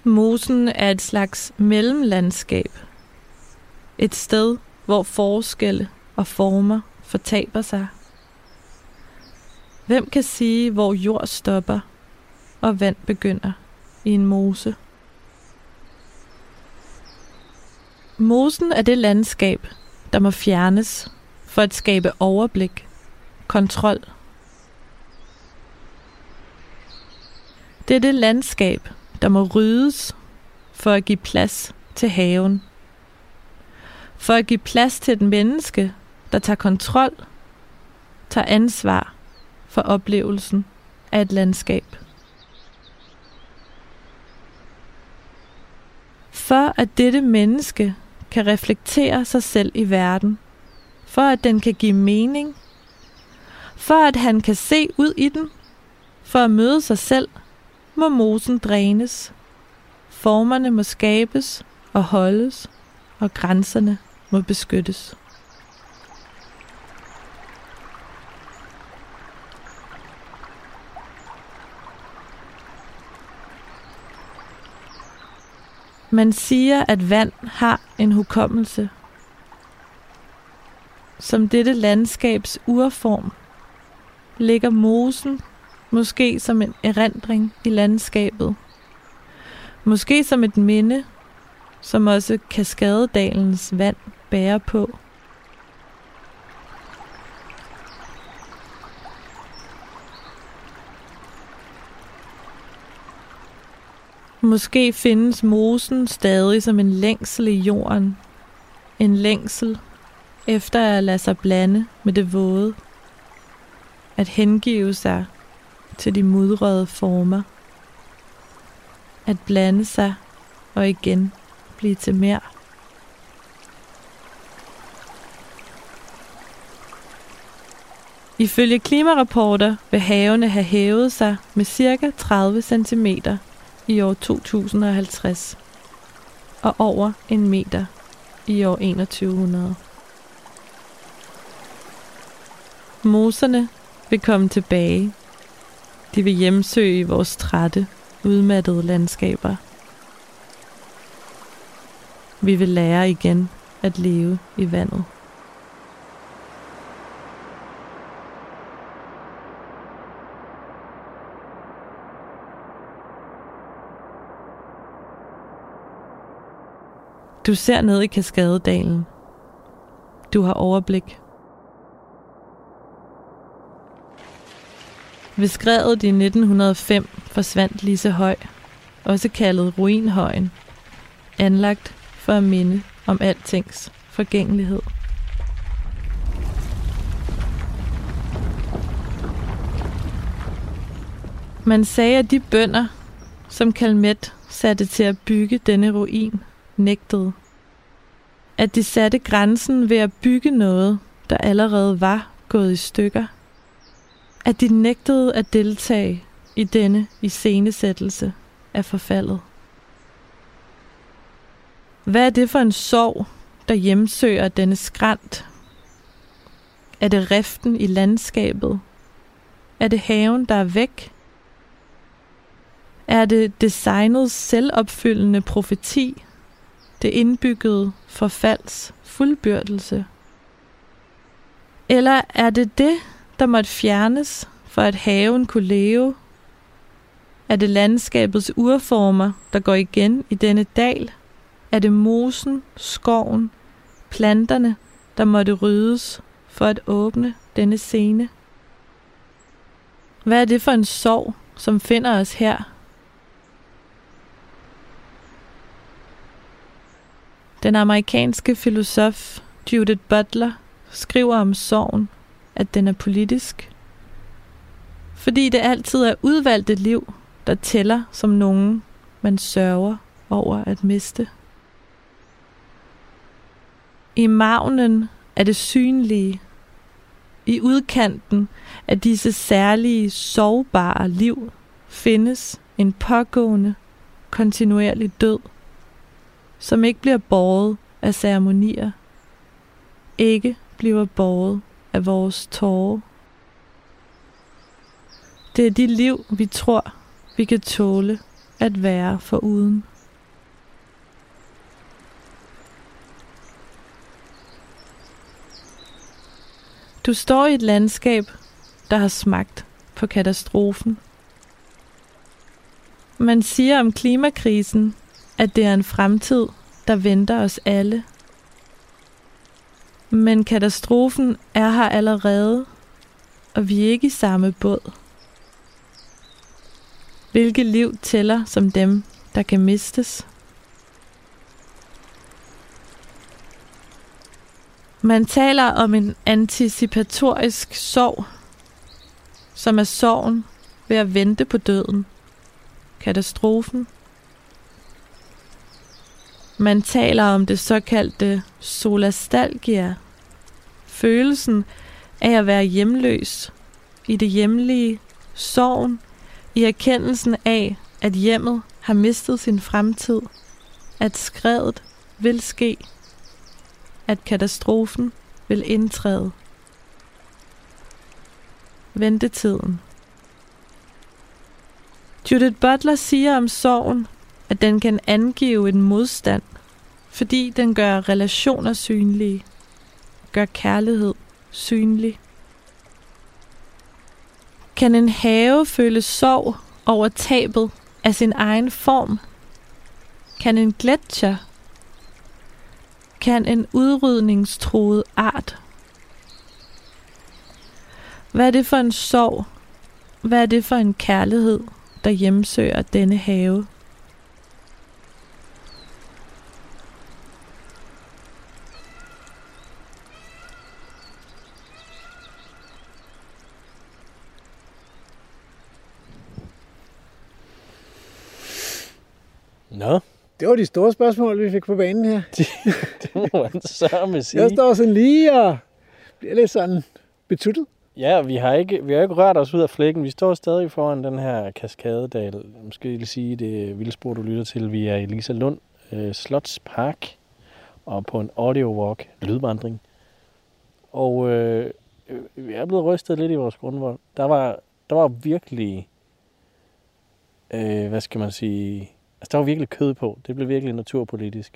Mosen er et slags mellemlandskab. Et sted, hvor forskelle og former fortaber sig. Hvem kan sige, hvor jord stopper og vand begynder i en mose? Mosen er det landskab, der må fjernes for at skabe overblik, kontrol. Det er det landskab, der må ryddes for at give plads til haven. For at give plads til et menneske, der tager kontrol, tager ansvar for oplevelsen af et landskab. For at dette menneske kan reflektere sig selv i verden, for at den kan give mening, for at han kan se ud i den, for at møde sig selv, må mosen drænes. Formerne må skabes og holdes, og grænserne må beskyttes. Man siger, at vand har en hukommelse. Som dette landskabs urform ligger mosen måske som en erindring i landskabet. Måske som et minde, som også Kaskadedalens vand bærer på. Måske findes mosen stadig som en længsel i jorden. En længsel efter at lade sig blande med det våde. At hengive sig til de mudrede former. At blande sig og igen blive til mere. Ifølge klimarapporter vil havene have hævet sig med ca. 30 cm i år 2050 og over en meter i år 2100. Moserne vil komme tilbage. De vil hjemsøge vores trætte, udmattede landskaber. Vi vil lære igen at leve i vandet. Du ser ned i Kaskadedalen. Du har overblik. Ved skredet i 1905 forsvandt Lise Høj, også kaldet Ruinhøjen, anlagt for at minde om altings forgængelighed. Man sagde, at de bønder, som Kalmet satte til at bygge denne ruin, nægtede. At de satte grænsen ved at bygge noget, der allerede var gået i stykker. At de nægtede at deltage i denne iscenesættelse af forfaldet. Hvad er det for en sorg, der hjemsøger denne skrant? Er det riften i landskabet? Er det haven, der er væk? Er det designets selvopfyldende profeti, det indbyggede forfalds fuldbyrdelse? Eller er det det, der måtte fjernes, for at haven kunne leve? Er det landskabets urformer, der går igen i denne dal? Er det mosen, skoven, planterne, der måtte ryddes for at åbne denne scene? Hvad er det for en sorg, som finder os her? Den amerikanske filosof Judith Butler skriver om sorgen, at den er politisk. Fordi det altid er udvalgte liv, der tæller som nogen, man sørger over at miste. I magnen er det synlige. I udkanten af disse særlige, sårbare liv findes en pågående, kontinuerlig død, som ikke bliver båret af ceremonier, ikke bliver båret af vores tårer. Det er de liv, vi tror, vi kan tåle at være foruden. Du står i et landskab, der har smagt på katastrofen. Man siger om klimakrisen, at det er en fremtid, der venter os alle. Men katastrofen er her allerede, og vi er ikke i samme båd. Hvilke liv tæller som dem, der kan mistes? Man taler om en anticipatorisk sorg, som er sorgen ved at vente på døden. Katastrofen. Man taler om det såkaldte solastalgia. Følelsen af at være hjemløs i det hjemlige, sorgen i erkendelsen af, at hjemmet har mistet sin fremtid, at skredet vil ske, at katastrofen vil indtræde. Ventetiden. Judith Butler siger om sorgen, at den kan angive en modstand, fordi den gør relationer synlige, gør kærlighed synlig. Kan en have føle sorg over tabet af sin egen form? Kan en gletscher? Kan en udrydningstruet art? Hvad er det for en sorg? Hvad er det for en kærlighed, der hjemsøger denne have? Nå, Det var de store spørgsmål, vi fik på banen her. det må man sørme sige. Jeg står sådan lige og bliver lidt sådan betuttet. Ja, vi har ikke, vi har ikke rørt os ud af flækken. Vi står stadig foran den her kaskadedal. Måske vil sige, det er vildspor, du lytter til. Vi er i Lisa Lund øh, Slotspark og på en audio walk, lydvandring. Og øh, vi er blevet rystet lidt i vores grundvold. Der var, der var virkelig, øh, hvad skal man sige, altså der var virkelig kød på. Det blev virkelig naturpolitisk.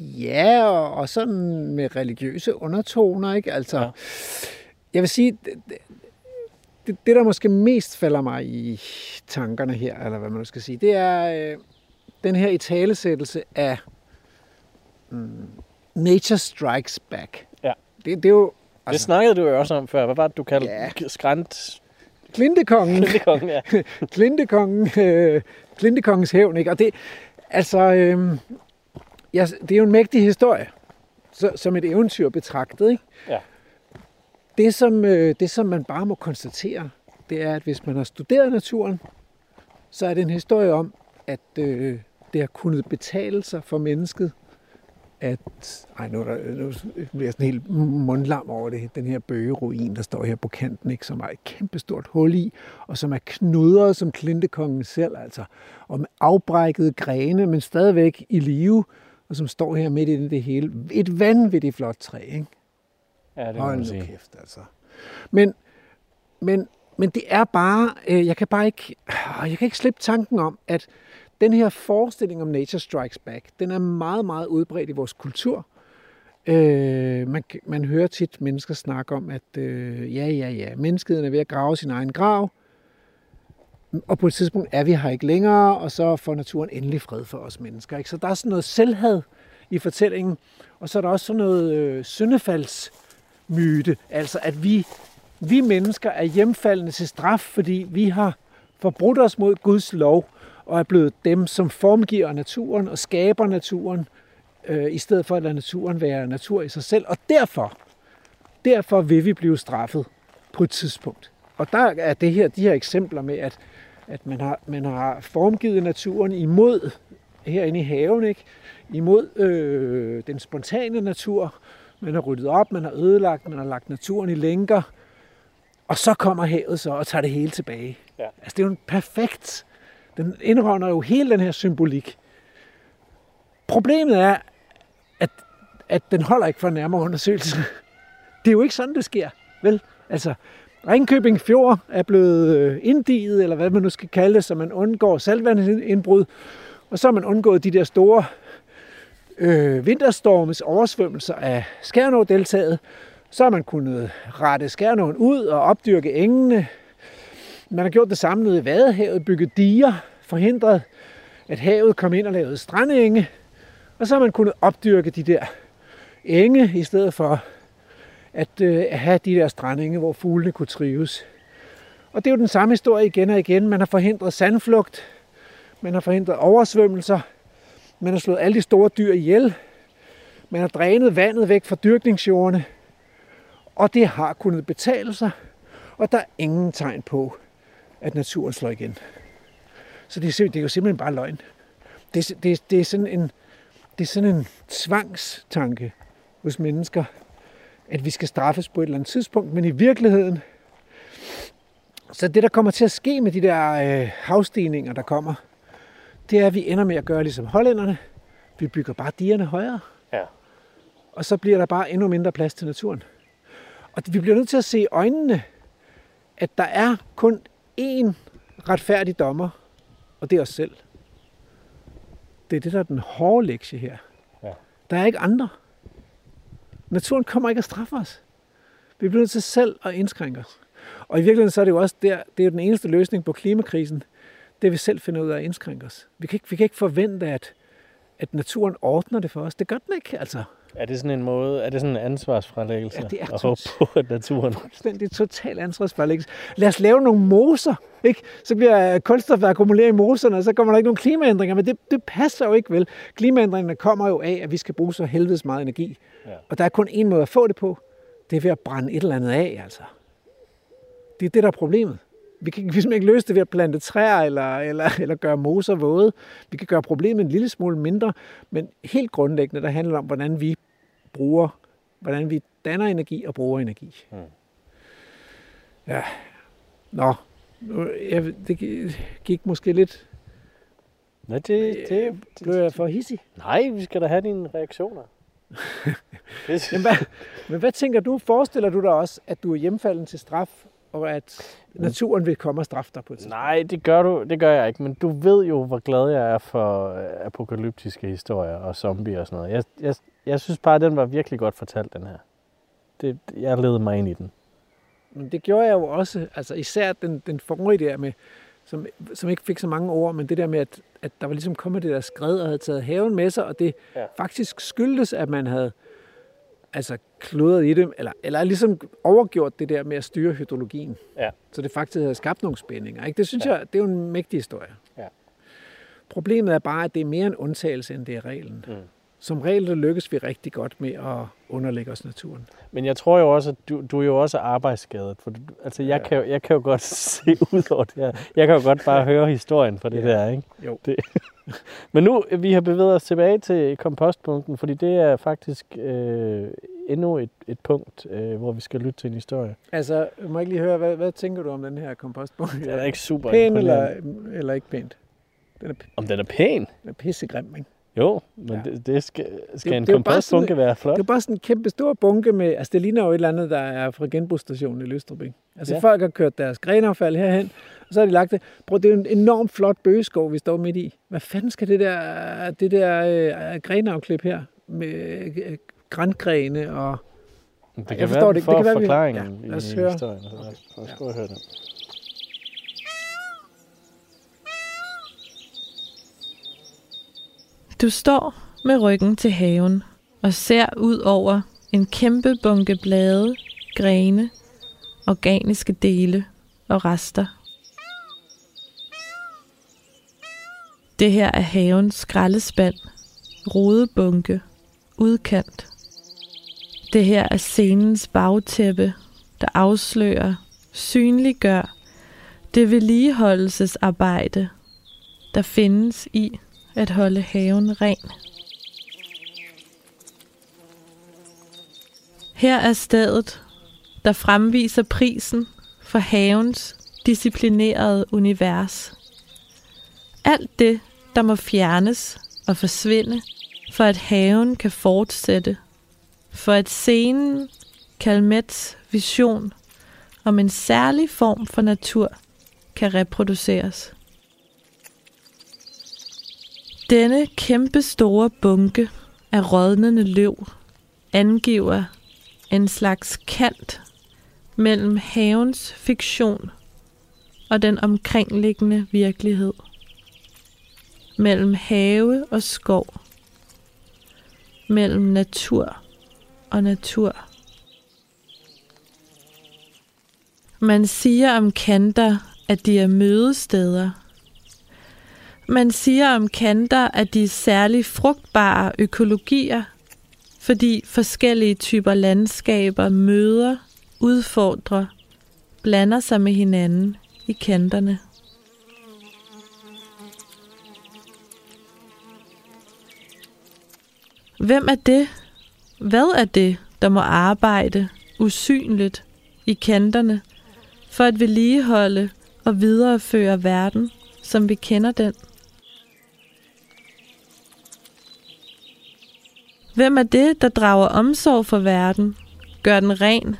Ja, og, og sådan med religiøse undertoner, ikke? Altså, Ja. jeg vil sige, det, det, det, der måske mest falder mig i tankerne her, eller hvad man nu skal sige, det er øh, den her italesættelse af mm, Nature Strikes Back. Ja. Det, det er jo Det altså, snakkede du jo også om før. Hvad var det, du kaldte Ja. skrant? Klintekongen. Klintekongen, ja. Klintekongen, øh, Klintekongens hævn, ikke? Og det, altså, øh, ja, det er jo en mægtig historie, så, som et eventyr betragtet, ikke? Ja. Det som, øh, det, som man bare må konstatere, det er, at hvis man har studeret naturen, så er det en historie om, at øh, det har kunnet betale sig for mennesket at... Ej, nu, er der, nu bliver jeg sådan helt mundlam over det. Den her bøgeruin, der står her på kanten, ikke, som er et kæmpestort hul i, og som er knudret som klintekongen selv, altså. Og med afbrækkede grene, men stadigvæk i live, og som står her midt i det hele. Et vanvittigt flot træ, ikke? Ja, det må Hold man sige. kæft, altså. Men, men, men det er bare, øh, jeg kan bare ikke, øh, jeg kan ikke slippe tanken om, at den her forestilling om Nature Strikes Back, den er meget, meget udbredt i vores kultur. Øh, man, man hører tit mennesker snakke om, at øh, ja, ja, ja, menneskeheden er ved at grave sin egen grav, og på et tidspunkt er vi her ikke længere, og så får naturen endelig fred for os mennesker. Ikke? Så der er sådan noget selvhed i fortællingen, og så er der også sådan noget øh, syndefaldsmyte, altså at vi, vi mennesker er hjemfaldende til straf, fordi vi har forbrudt os mod Guds lov, og er blevet dem, som formgiver naturen og skaber naturen, øh, i stedet for at lade naturen være natur i sig selv. Og derfor, derfor vil vi blive straffet på et tidspunkt. Og der er det her, de her eksempler med, at, at man, har, man har formgivet naturen imod, herinde i haven, ikke? imod øh, den spontane natur. Man har ryddet op, man har ødelagt, man har lagt naturen i lænker. Og så kommer havet så og tager det hele tilbage. Ja. Altså det er jo en perfekt, den indrømmer jo hele den her symbolik. Problemet er, at, at den holder ikke for en nærmere undersøgelse. Det er jo ikke sådan, det sker, vel? Altså, Ringkøbing Fjord er blevet øh, inddiget, eller hvad man nu skal kalde det, så man undgår saltvandsindbrud. Og så har man undgået de der store øh, vinterstormes oversvømmelser af Skærnå-deltaget. Så har man kunnet rette Skærnåen ud og opdyrke engene. Man har gjort det samme nede i Vadehavet, bygget diger, forhindret, at havet kom ind og lavede strandenge. Og så har man kunnet opdyrke de der enge, i stedet for at øh, have de der strandenge, hvor fuglene kunne trives. Og det er jo den samme historie igen og igen. Man har forhindret sandflugt, man har forhindret oversvømmelser, man har slået alle de store dyr ihjel, man har drænet vandet væk fra dyrkningsjordene, og det har kunnet betale sig. Og der er ingen tegn på, at naturen slår igen. Så det er, det er jo simpelthen bare løgn. Det, er, det, det, er sådan en, det er sådan en tvangstanke hos mennesker, at vi skal straffes på et eller andet tidspunkt, men i virkeligheden, så det der kommer til at ske med de der øh, havstigninger, der kommer, det er, at vi ender med at gøre ligesom hollænderne. Vi bygger bare dierne højere. Ja. Og så bliver der bare endnu mindre plads til naturen. Og vi bliver nødt til at se i øjnene, at der er kun én retfærdig dommer, og det er os selv. Det er det, der er den hårde lektie her. Ja. Der er ikke andre. Naturen kommer ikke at straffe os. Vi bliver nødt til selv at indskrænke os. Og i virkeligheden så er det jo også der, det er jo den eneste løsning på klimakrisen, det vi selv finder ud af at indskrænke os. Vi kan ikke, vi kan ikke forvente, at, at naturen ordner det for os. Det gør den ikke, altså. Er det sådan en måde, er det sådan en ansvarsfralæggelse? Ja, det er at håbe på, at naturen... fuldstændig total ansvarsforlæggelse. Lad os lave nogle moser, ikke? Så bliver kulstof akkumuleret i moserne, og så kommer der ikke nogen klimaændringer, men det, det passer jo ikke vel. Klimaændringerne kommer jo af, at vi skal bruge så helvedes meget energi. Ja. Og der er kun én måde at få det på, det er ved at brænde et eller andet af, altså. Det er det, der er problemet. Vi kan simpelthen ikke løse det ved at plante træer eller, eller, eller gøre moser våde. Vi kan gøre problemet en lille smule mindre, men helt grundlæggende, der handler om, hvordan vi bruger, hvordan vi danner energi og bruger energi. Mm. Ja, nå, jeg, det gik måske lidt, Nej, det, det, blev jeg for hissig. nej, vi skal da have dine reaktioner. Men hvad, men hvad tænker du? Forestiller du dig også, at du er hjemfalden til straf, og at naturen vil komme og straffe dig på et tidspunkt? nej, det gør du, det gør jeg ikke, men du ved jo, hvor glad jeg er for øh, apokalyptiske historier og zombier og sådan noget. Jeg, jeg, jeg synes bare, at den var virkelig godt fortalt, den her. Det, jeg led mig ind i den. Men det gjorde jeg jo også, altså især den, den forrige der med, som, som ikke fik så mange ord, men det der med, at, at der var ligesom kommet det der skred og havde taget haven med sig, og det ja. faktisk skyldtes, at man havde altså klodret i dem, eller, eller ligesom overgjort det der med at styre hydrologien. Ja. Så det faktisk havde skabt nogle spændinger. Ikke? Det synes ja. jeg, det er jo en mægtig historie. Ja. Problemet er bare, at det er mere en undtagelse, end det er reglen. Mm. Som regel der lykkes vi rigtig godt med at underlægge os naturen. Men jeg tror jo også, at du, du er jo også arbejdsskadet. For du, altså, jeg, Ja. kan jo, jeg kan jo godt se ud over det her. Jeg kan jo godt bare høre historien for det Ja. der, ikke? Jo. Det. Men nu, vi har bevæget os tilbage til kompostpunkten, fordi det er faktisk øh, endnu et, et punkt, øh, hvor vi skal lytte til en historie. Altså, må jeg ikke lige høre, hvad, hvad tænker du om den her kompostbunke? Den er ikke super Pæn eller, eller ikke pænt? Den er, Om den er pæn? den er pissegrim, ikke? Jo, men ja. Det, det skal, skal Det- en kompostbunke være flot? Det er bare sådan en kæmpe stor bunke med, altså det ligner jo et eller andet, der er fra genbrugsstationen i Lystrup, ikke? Altså Ja. folk har kørt deres grenaffald herhen, og så har de lagt det. Prøv, det er jo en enormt flot bøgeskov, vi står midt i. Hvad fanden skal det der, det der øh, grenafklip her med øh, grængrene og... Det jeg kan forstår være, det for Det kan være, vi- forklaringen ja, lad os i historien. Lad os, lad os høre den. Du står med ryggen til haven og ser ud over en kæmpe bunke blade, grene, organiske dele og rester. Det her er havens skraldespand, rodebunke, udkant. Det her er scenens bagtæppe, der afslører, synliggør det vedligeholdelsesarbejde, der findes i at holde haven ren. Her er stedet, der fremviser prisen for havens disciplinerede univers. Alt det, der må fjernes og forsvinde, for at haven kan fortsætte. For at scenen, Kalmets vision om en særlig form for natur, kan reproduceres. Denne kæmpe store bunke af rådnende løv angiver en slags kant mellem havens fiktion og den omkringliggende virkelighed. Mellem have og skov. Mellem natur og natur. Man siger om kanter, at de er mødesteder. Man siger om kanter, at de er særlig frugtbare økologier, fordi forskellige typer landskaber møder, udfordrer, blander sig med hinanden i kanterne. Hvem er det? Hvad er det, der må arbejde usynligt i kanterne for at vedligeholde og videreføre verden, som vi kender den? Hvem er det, der drager omsorg for verden, gør den ren,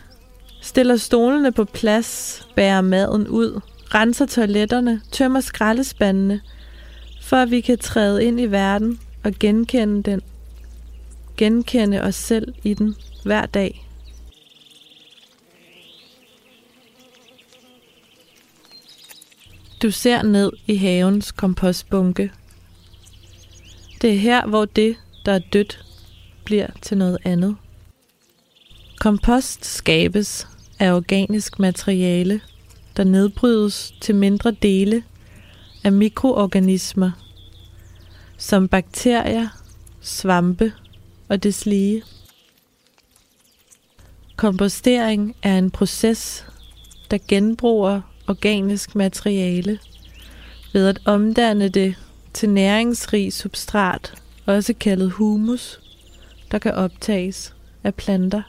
stiller stolene på plads, bærer maden ud, renser toiletterne, tømmer skraldespandene, for at vi kan træde ind i verden og genkende den. Genkende os selv i den hver dag. Du ser ned i havens kompostbunke. Det er her, hvor det, der er dødt, bliver til noget andet. Kompost skabes af organisk materiale, der nedbrydes til mindre dele af mikroorganismer, som bakterier, svampe og deslige. Kompostering er en proces, der genbruger organisk materiale ved at omdanne det til næringsrig substrat, også kaldet humus, der kan optages af planter.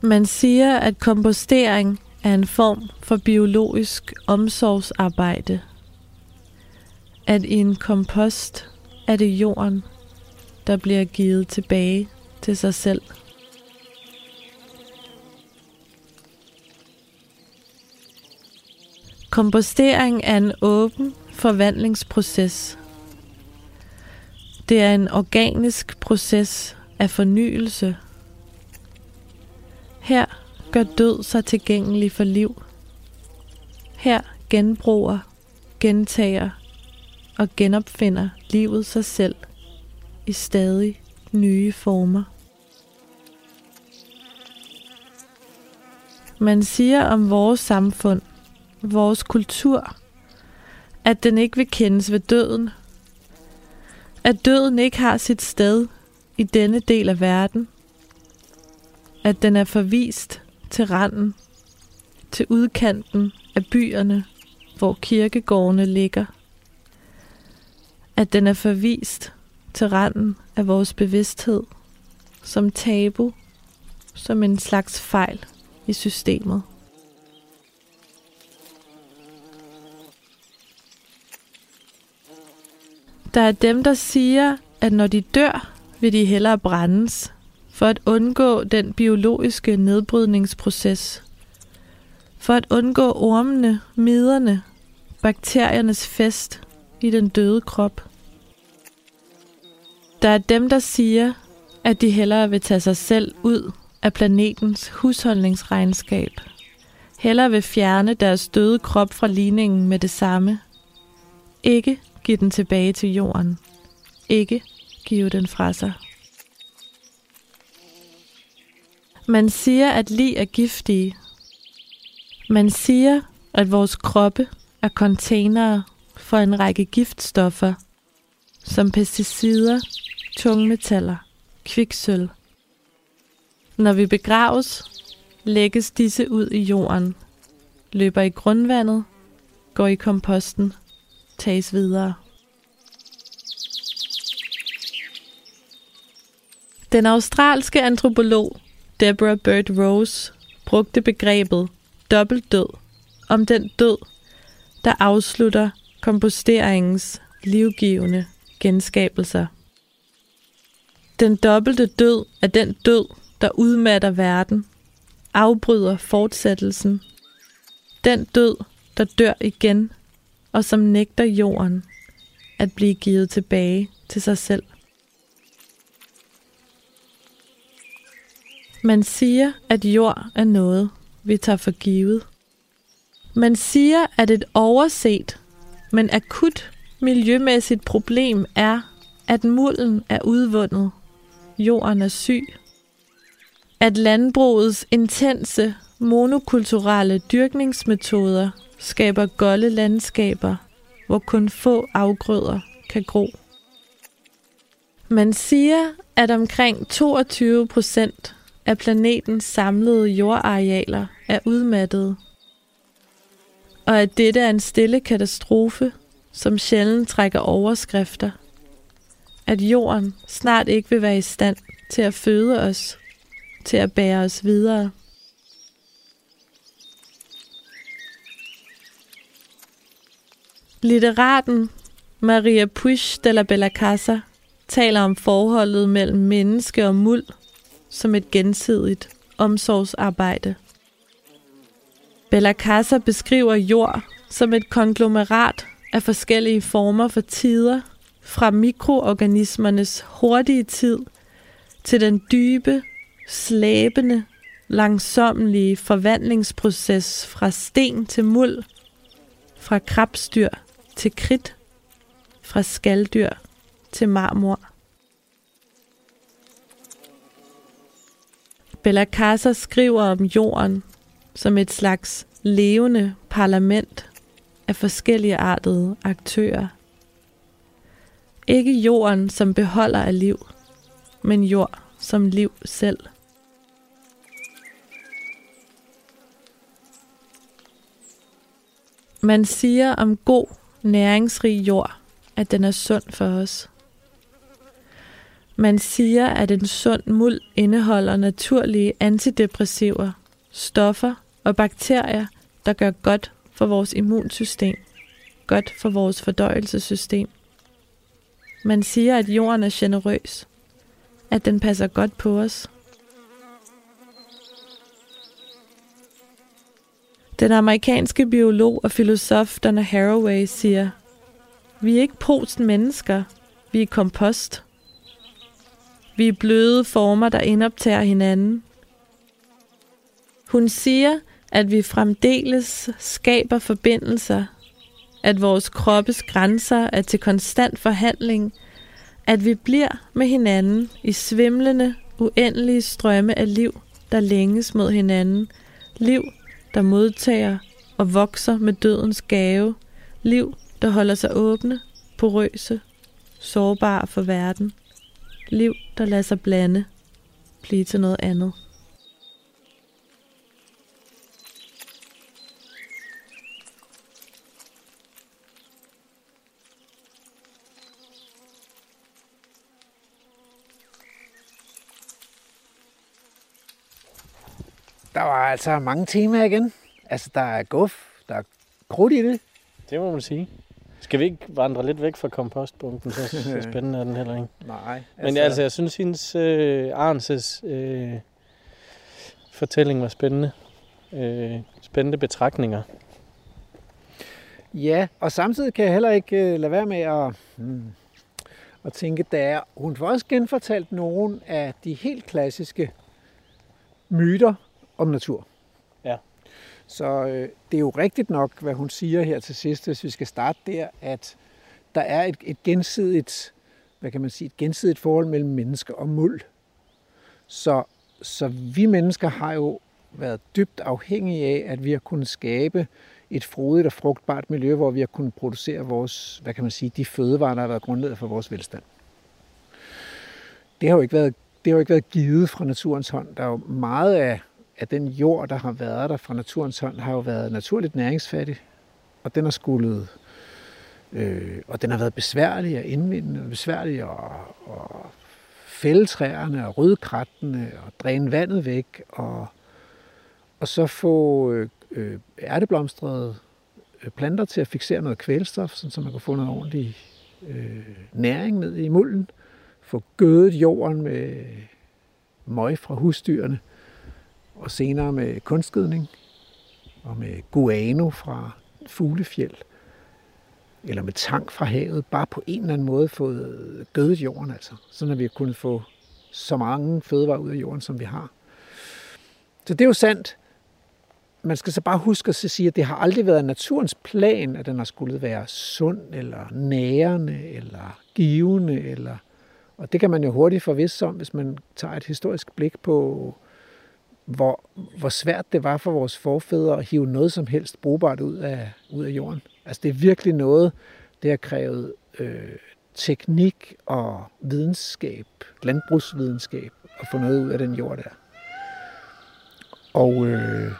Man siger, at kompostering er en form for biologisk omsorgsarbejde. At i en kompost er det jorden, der bliver givet tilbage til sig selv. Kompostering er en åben forvandlingsproces. Det er en organisk proces af fornyelse. Her gør død sig tilgængelig for liv. Her genbruger, gentager og genopfinder livet sig selv i stadig nye former. Man siger om vores samfund, vores kultur, at den ikke vil kendes ved døden. At døden ikke har sit sted i denne del af verden. At den er forvist til randen, til udkanten af byerne, hvor kirkegårdene ligger. At den er forvist til randen af vores bevidsthed, som tabu, som en slags fejl i systemet. Der er dem, der siger, at når de dør, vil de hellere brændes, for at undgå den biologiske nedbrydningsproces. For at undgå ormene, miderne, bakteriernes fest i den døde krop. Der er dem, der siger, at de hellere vil tage sig selv ud af planetens husholdningsregnskab. Hellere vil fjerne deres døde krop fra ligningen med det samme. Ikke give den tilbage til jorden. Ikke give den fra sig. Man siger, at lig er giftige. Man siger, at vores kroppe er containere for en række giftstoffer, som pesticider, tungmetaller, kviksøl. Når vi begraves, lægges disse ud i jorden, løber i grundvandet, går i komposten, tages videre. Den australske antropolog Deborah Bird Rose brugte begrebet dobbelt død om den død, der afslutter komposteringens livgivende genskabelser. Den dobbelte død er den død, der udmatter verden, afbryder fortsættelsen. Den død, der dør igen, og som nægter jorden at blive givet tilbage til sig selv. Man siger, at jord er noget, vi tager for givet. Man siger, at et overset, men akut miljømæssigt problem er, at mulden er udvundet. Jorden er syg. At landbrugets intense, monokulturelle dyrkningsmetoder skaber golde landskaber, hvor kun få afgrøder kan gro. Man siger, at omkring 22 procent af planetens samlede jordarealer er udmattede. Og at dette er en stille katastrofe, som sjældent trækker overskrifter. At jorden snart ikke vil være i stand til at føde os, til at bære os videre. Litteraten Maria Puig de la Bella Casa taler om forholdet mellem menneske og muld som et gensidigt omsorgsarbejde. Bella Casa beskriver jord som et konglomerat af forskellige former for tider, fra mikroorganismernes hurtige tid til den dybe, slæbende, langsommelige forvandlingsproces fra sten til muld, fra krabstyr til kridt, fra skalddyr til marmor. Bella Casa skriver om jorden som et slags levende parlament af forskellige artede aktører. Ikke jorden som beholder af liv, men jord som liv selv. Man siger om god, næringsrig jord, at den er sund for os. Man siger, at en sund muld indeholder naturlige antidepressiver, stoffer og bakterier, der gør godt for vores immunsystem, godt for vores fordøjelsessystem. Man siger, at jorden er generøs, at den passer godt på os. Den amerikanske biolog og filosof Donna Haraway siger, vi er ikke posten mennesker, vi er kompost. Vi er bløde former, der indoptager hinanden. Hun siger, at vi fremdeles skaber forbindelser, at vores kroppes grænser er til konstant forhandling, at vi bliver med hinanden i svimlende, uendelige strømme af liv, der længes mod hinanden, liv, der modtager og vokser med dødens gave, liv, der holder sig åbne, porøse, sårbare for verden, liv, der lader sig blande, blive til noget andet. Der var altså mange temaer igen. Altså, der er guf, der er krudt i det. Det må man sige. Skal vi ikke vandre lidt væk fra kompostbunken? Så, så spændende er den heller ikke. Nej. Men altså, jeg synes, hendes øh, Arnses øh, fortælling var spændende. Øh, spændende betragtninger. Ja, og samtidig kan jeg heller ikke øh, lade være med at, hmm, at tænke, der hun får også genfortalt nogle af de helt klassiske myter om natur. Ja. Så øh, det er jo rigtigt nok, hvad hun siger her til sidst, hvis vi skal starte der, at der er et, et gensidigt, hvad kan man sige, et gensidigt forhold mellem mennesker og muld. Så, så vi mennesker har jo været dybt afhængige af, at vi har kunnet skabe et frodigt og frugtbart miljø, hvor vi har kunnet producere vores, hvad kan man sige, de fødevarer, der har været grundlaget for vores velstand. Det har jo ikke været, det har jo ikke været givet fra naturens hånd. Der er jo meget af, at den jord, der har været der fra naturens hånd, har jo været naturligt næringsfattig, og den har skulle øh, og den har været besværlig at indvinde, og besværlig at, at fælde træerne og rydde krattene og dræne vandet væk og, og så få øh, øh, ærteblomstrede øh, planter til at fixere noget kvælstof, sådan, så man kan få noget ordentlig øh, næring ned i mulden. Få gødet jorden med møg fra husdyrene, og senere med kunstgødning og med guano fra fuglefjeld eller med tang fra havet, bare på en eller anden måde fået gødet jorden, altså, sådan at vi har kunnet få så mange fødevarer ud af jorden, som vi har. Så det er jo sandt. Man skal så bare huske at sige, at det har aldrig været naturens plan, at den har skulle være sund, eller nærende, eller givende, eller... Og det kan man jo hurtigt forvisse om, hvis man tager et historisk blik på, hvor, hvor svært det var for vores forfædre at hive noget som helst brugbart ud af, ud af jorden. Altså det er virkelig noget, det har krævet øh, teknik og videnskab, landbrugsvidenskab, at få noget ud af den jord der. Og, øh,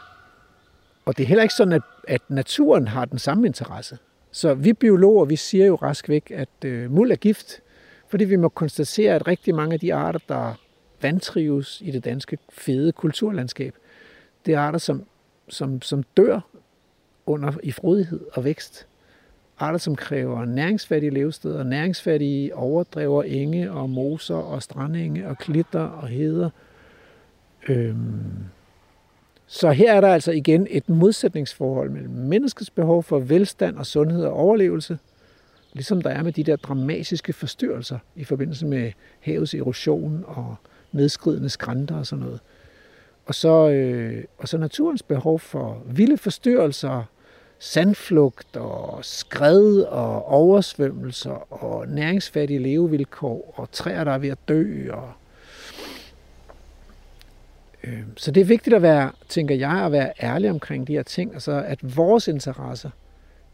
Og det er heller ikke sådan, at, at naturen har den samme interesse. Så vi biologer, vi siger jo rask væk, at øh, muld er gift, fordi vi må konstatere, at rigtig mange af de arter, der vandtrives i det danske fede kulturlandskab, det er arter, som, som, som dør under i frodighed og vækst. Arter, som kræver næringsfattige levesteder, næringsfattige overdrever, enge og moser og strandenge og klitter og heder. Øhm. Så her er der altså igen et modsætningsforhold mellem menneskets behov for velstand og sundhed og overlevelse, ligesom der er med de der dramatiske forstyrrelser i forbindelse med havets erosion og nedskridende skrænter og sådan noget. Og så, øh, og så naturens behov for vilde forstyrrelser, sandflugt og skred og oversvømmelser og næringsfattige levevilkår og træer, der er ved at dø. Og øh, så det er vigtigt at være, tænker jeg, at være ærlig omkring de her ting, altså at vores interesser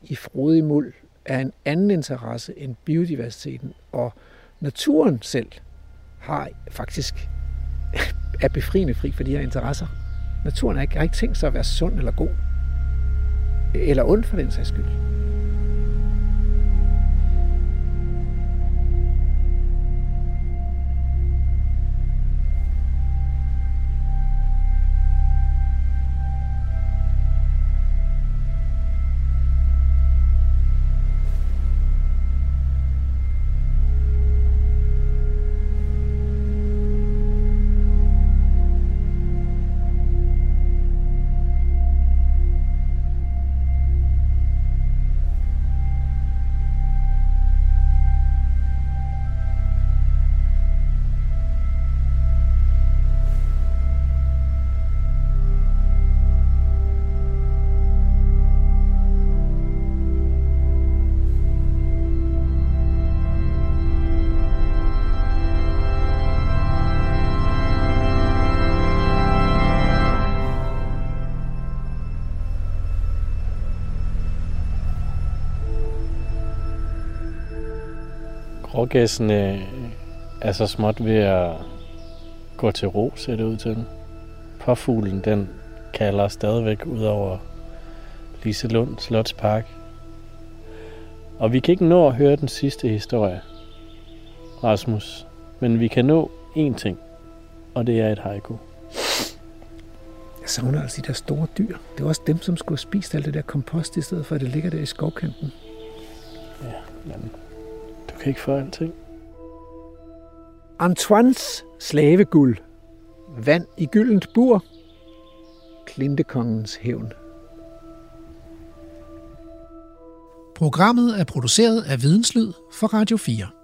i frodig muld er en anden interesse end biodiversiteten, og naturen selv har faktisk er befriende fri for de her interesser. Naturen har ikke, har ikke tænkt sig at være sund eller god, eller ond for den sags skyld. Grågæssene er så småt ved at gå til ro, ser det ud til. Påfuglen, den kalder stadigvæk ud over Liselund Slotspark. Og vi kan ikke nå at høre den sidste historie, Rasmus. Men vi kan nå én ting, og det er et haiku. Jeg savner altså de der store dyr. Det var også dem, som skulle have spist alt det der kompost, i stedet for at det ligger der i skovkanten. Men du kan ikke få alting. Antoines slaveguld. Vand i gyldent bur. Klintekongens hævn. Programmet er produceret af Videnslyd for Radio 4.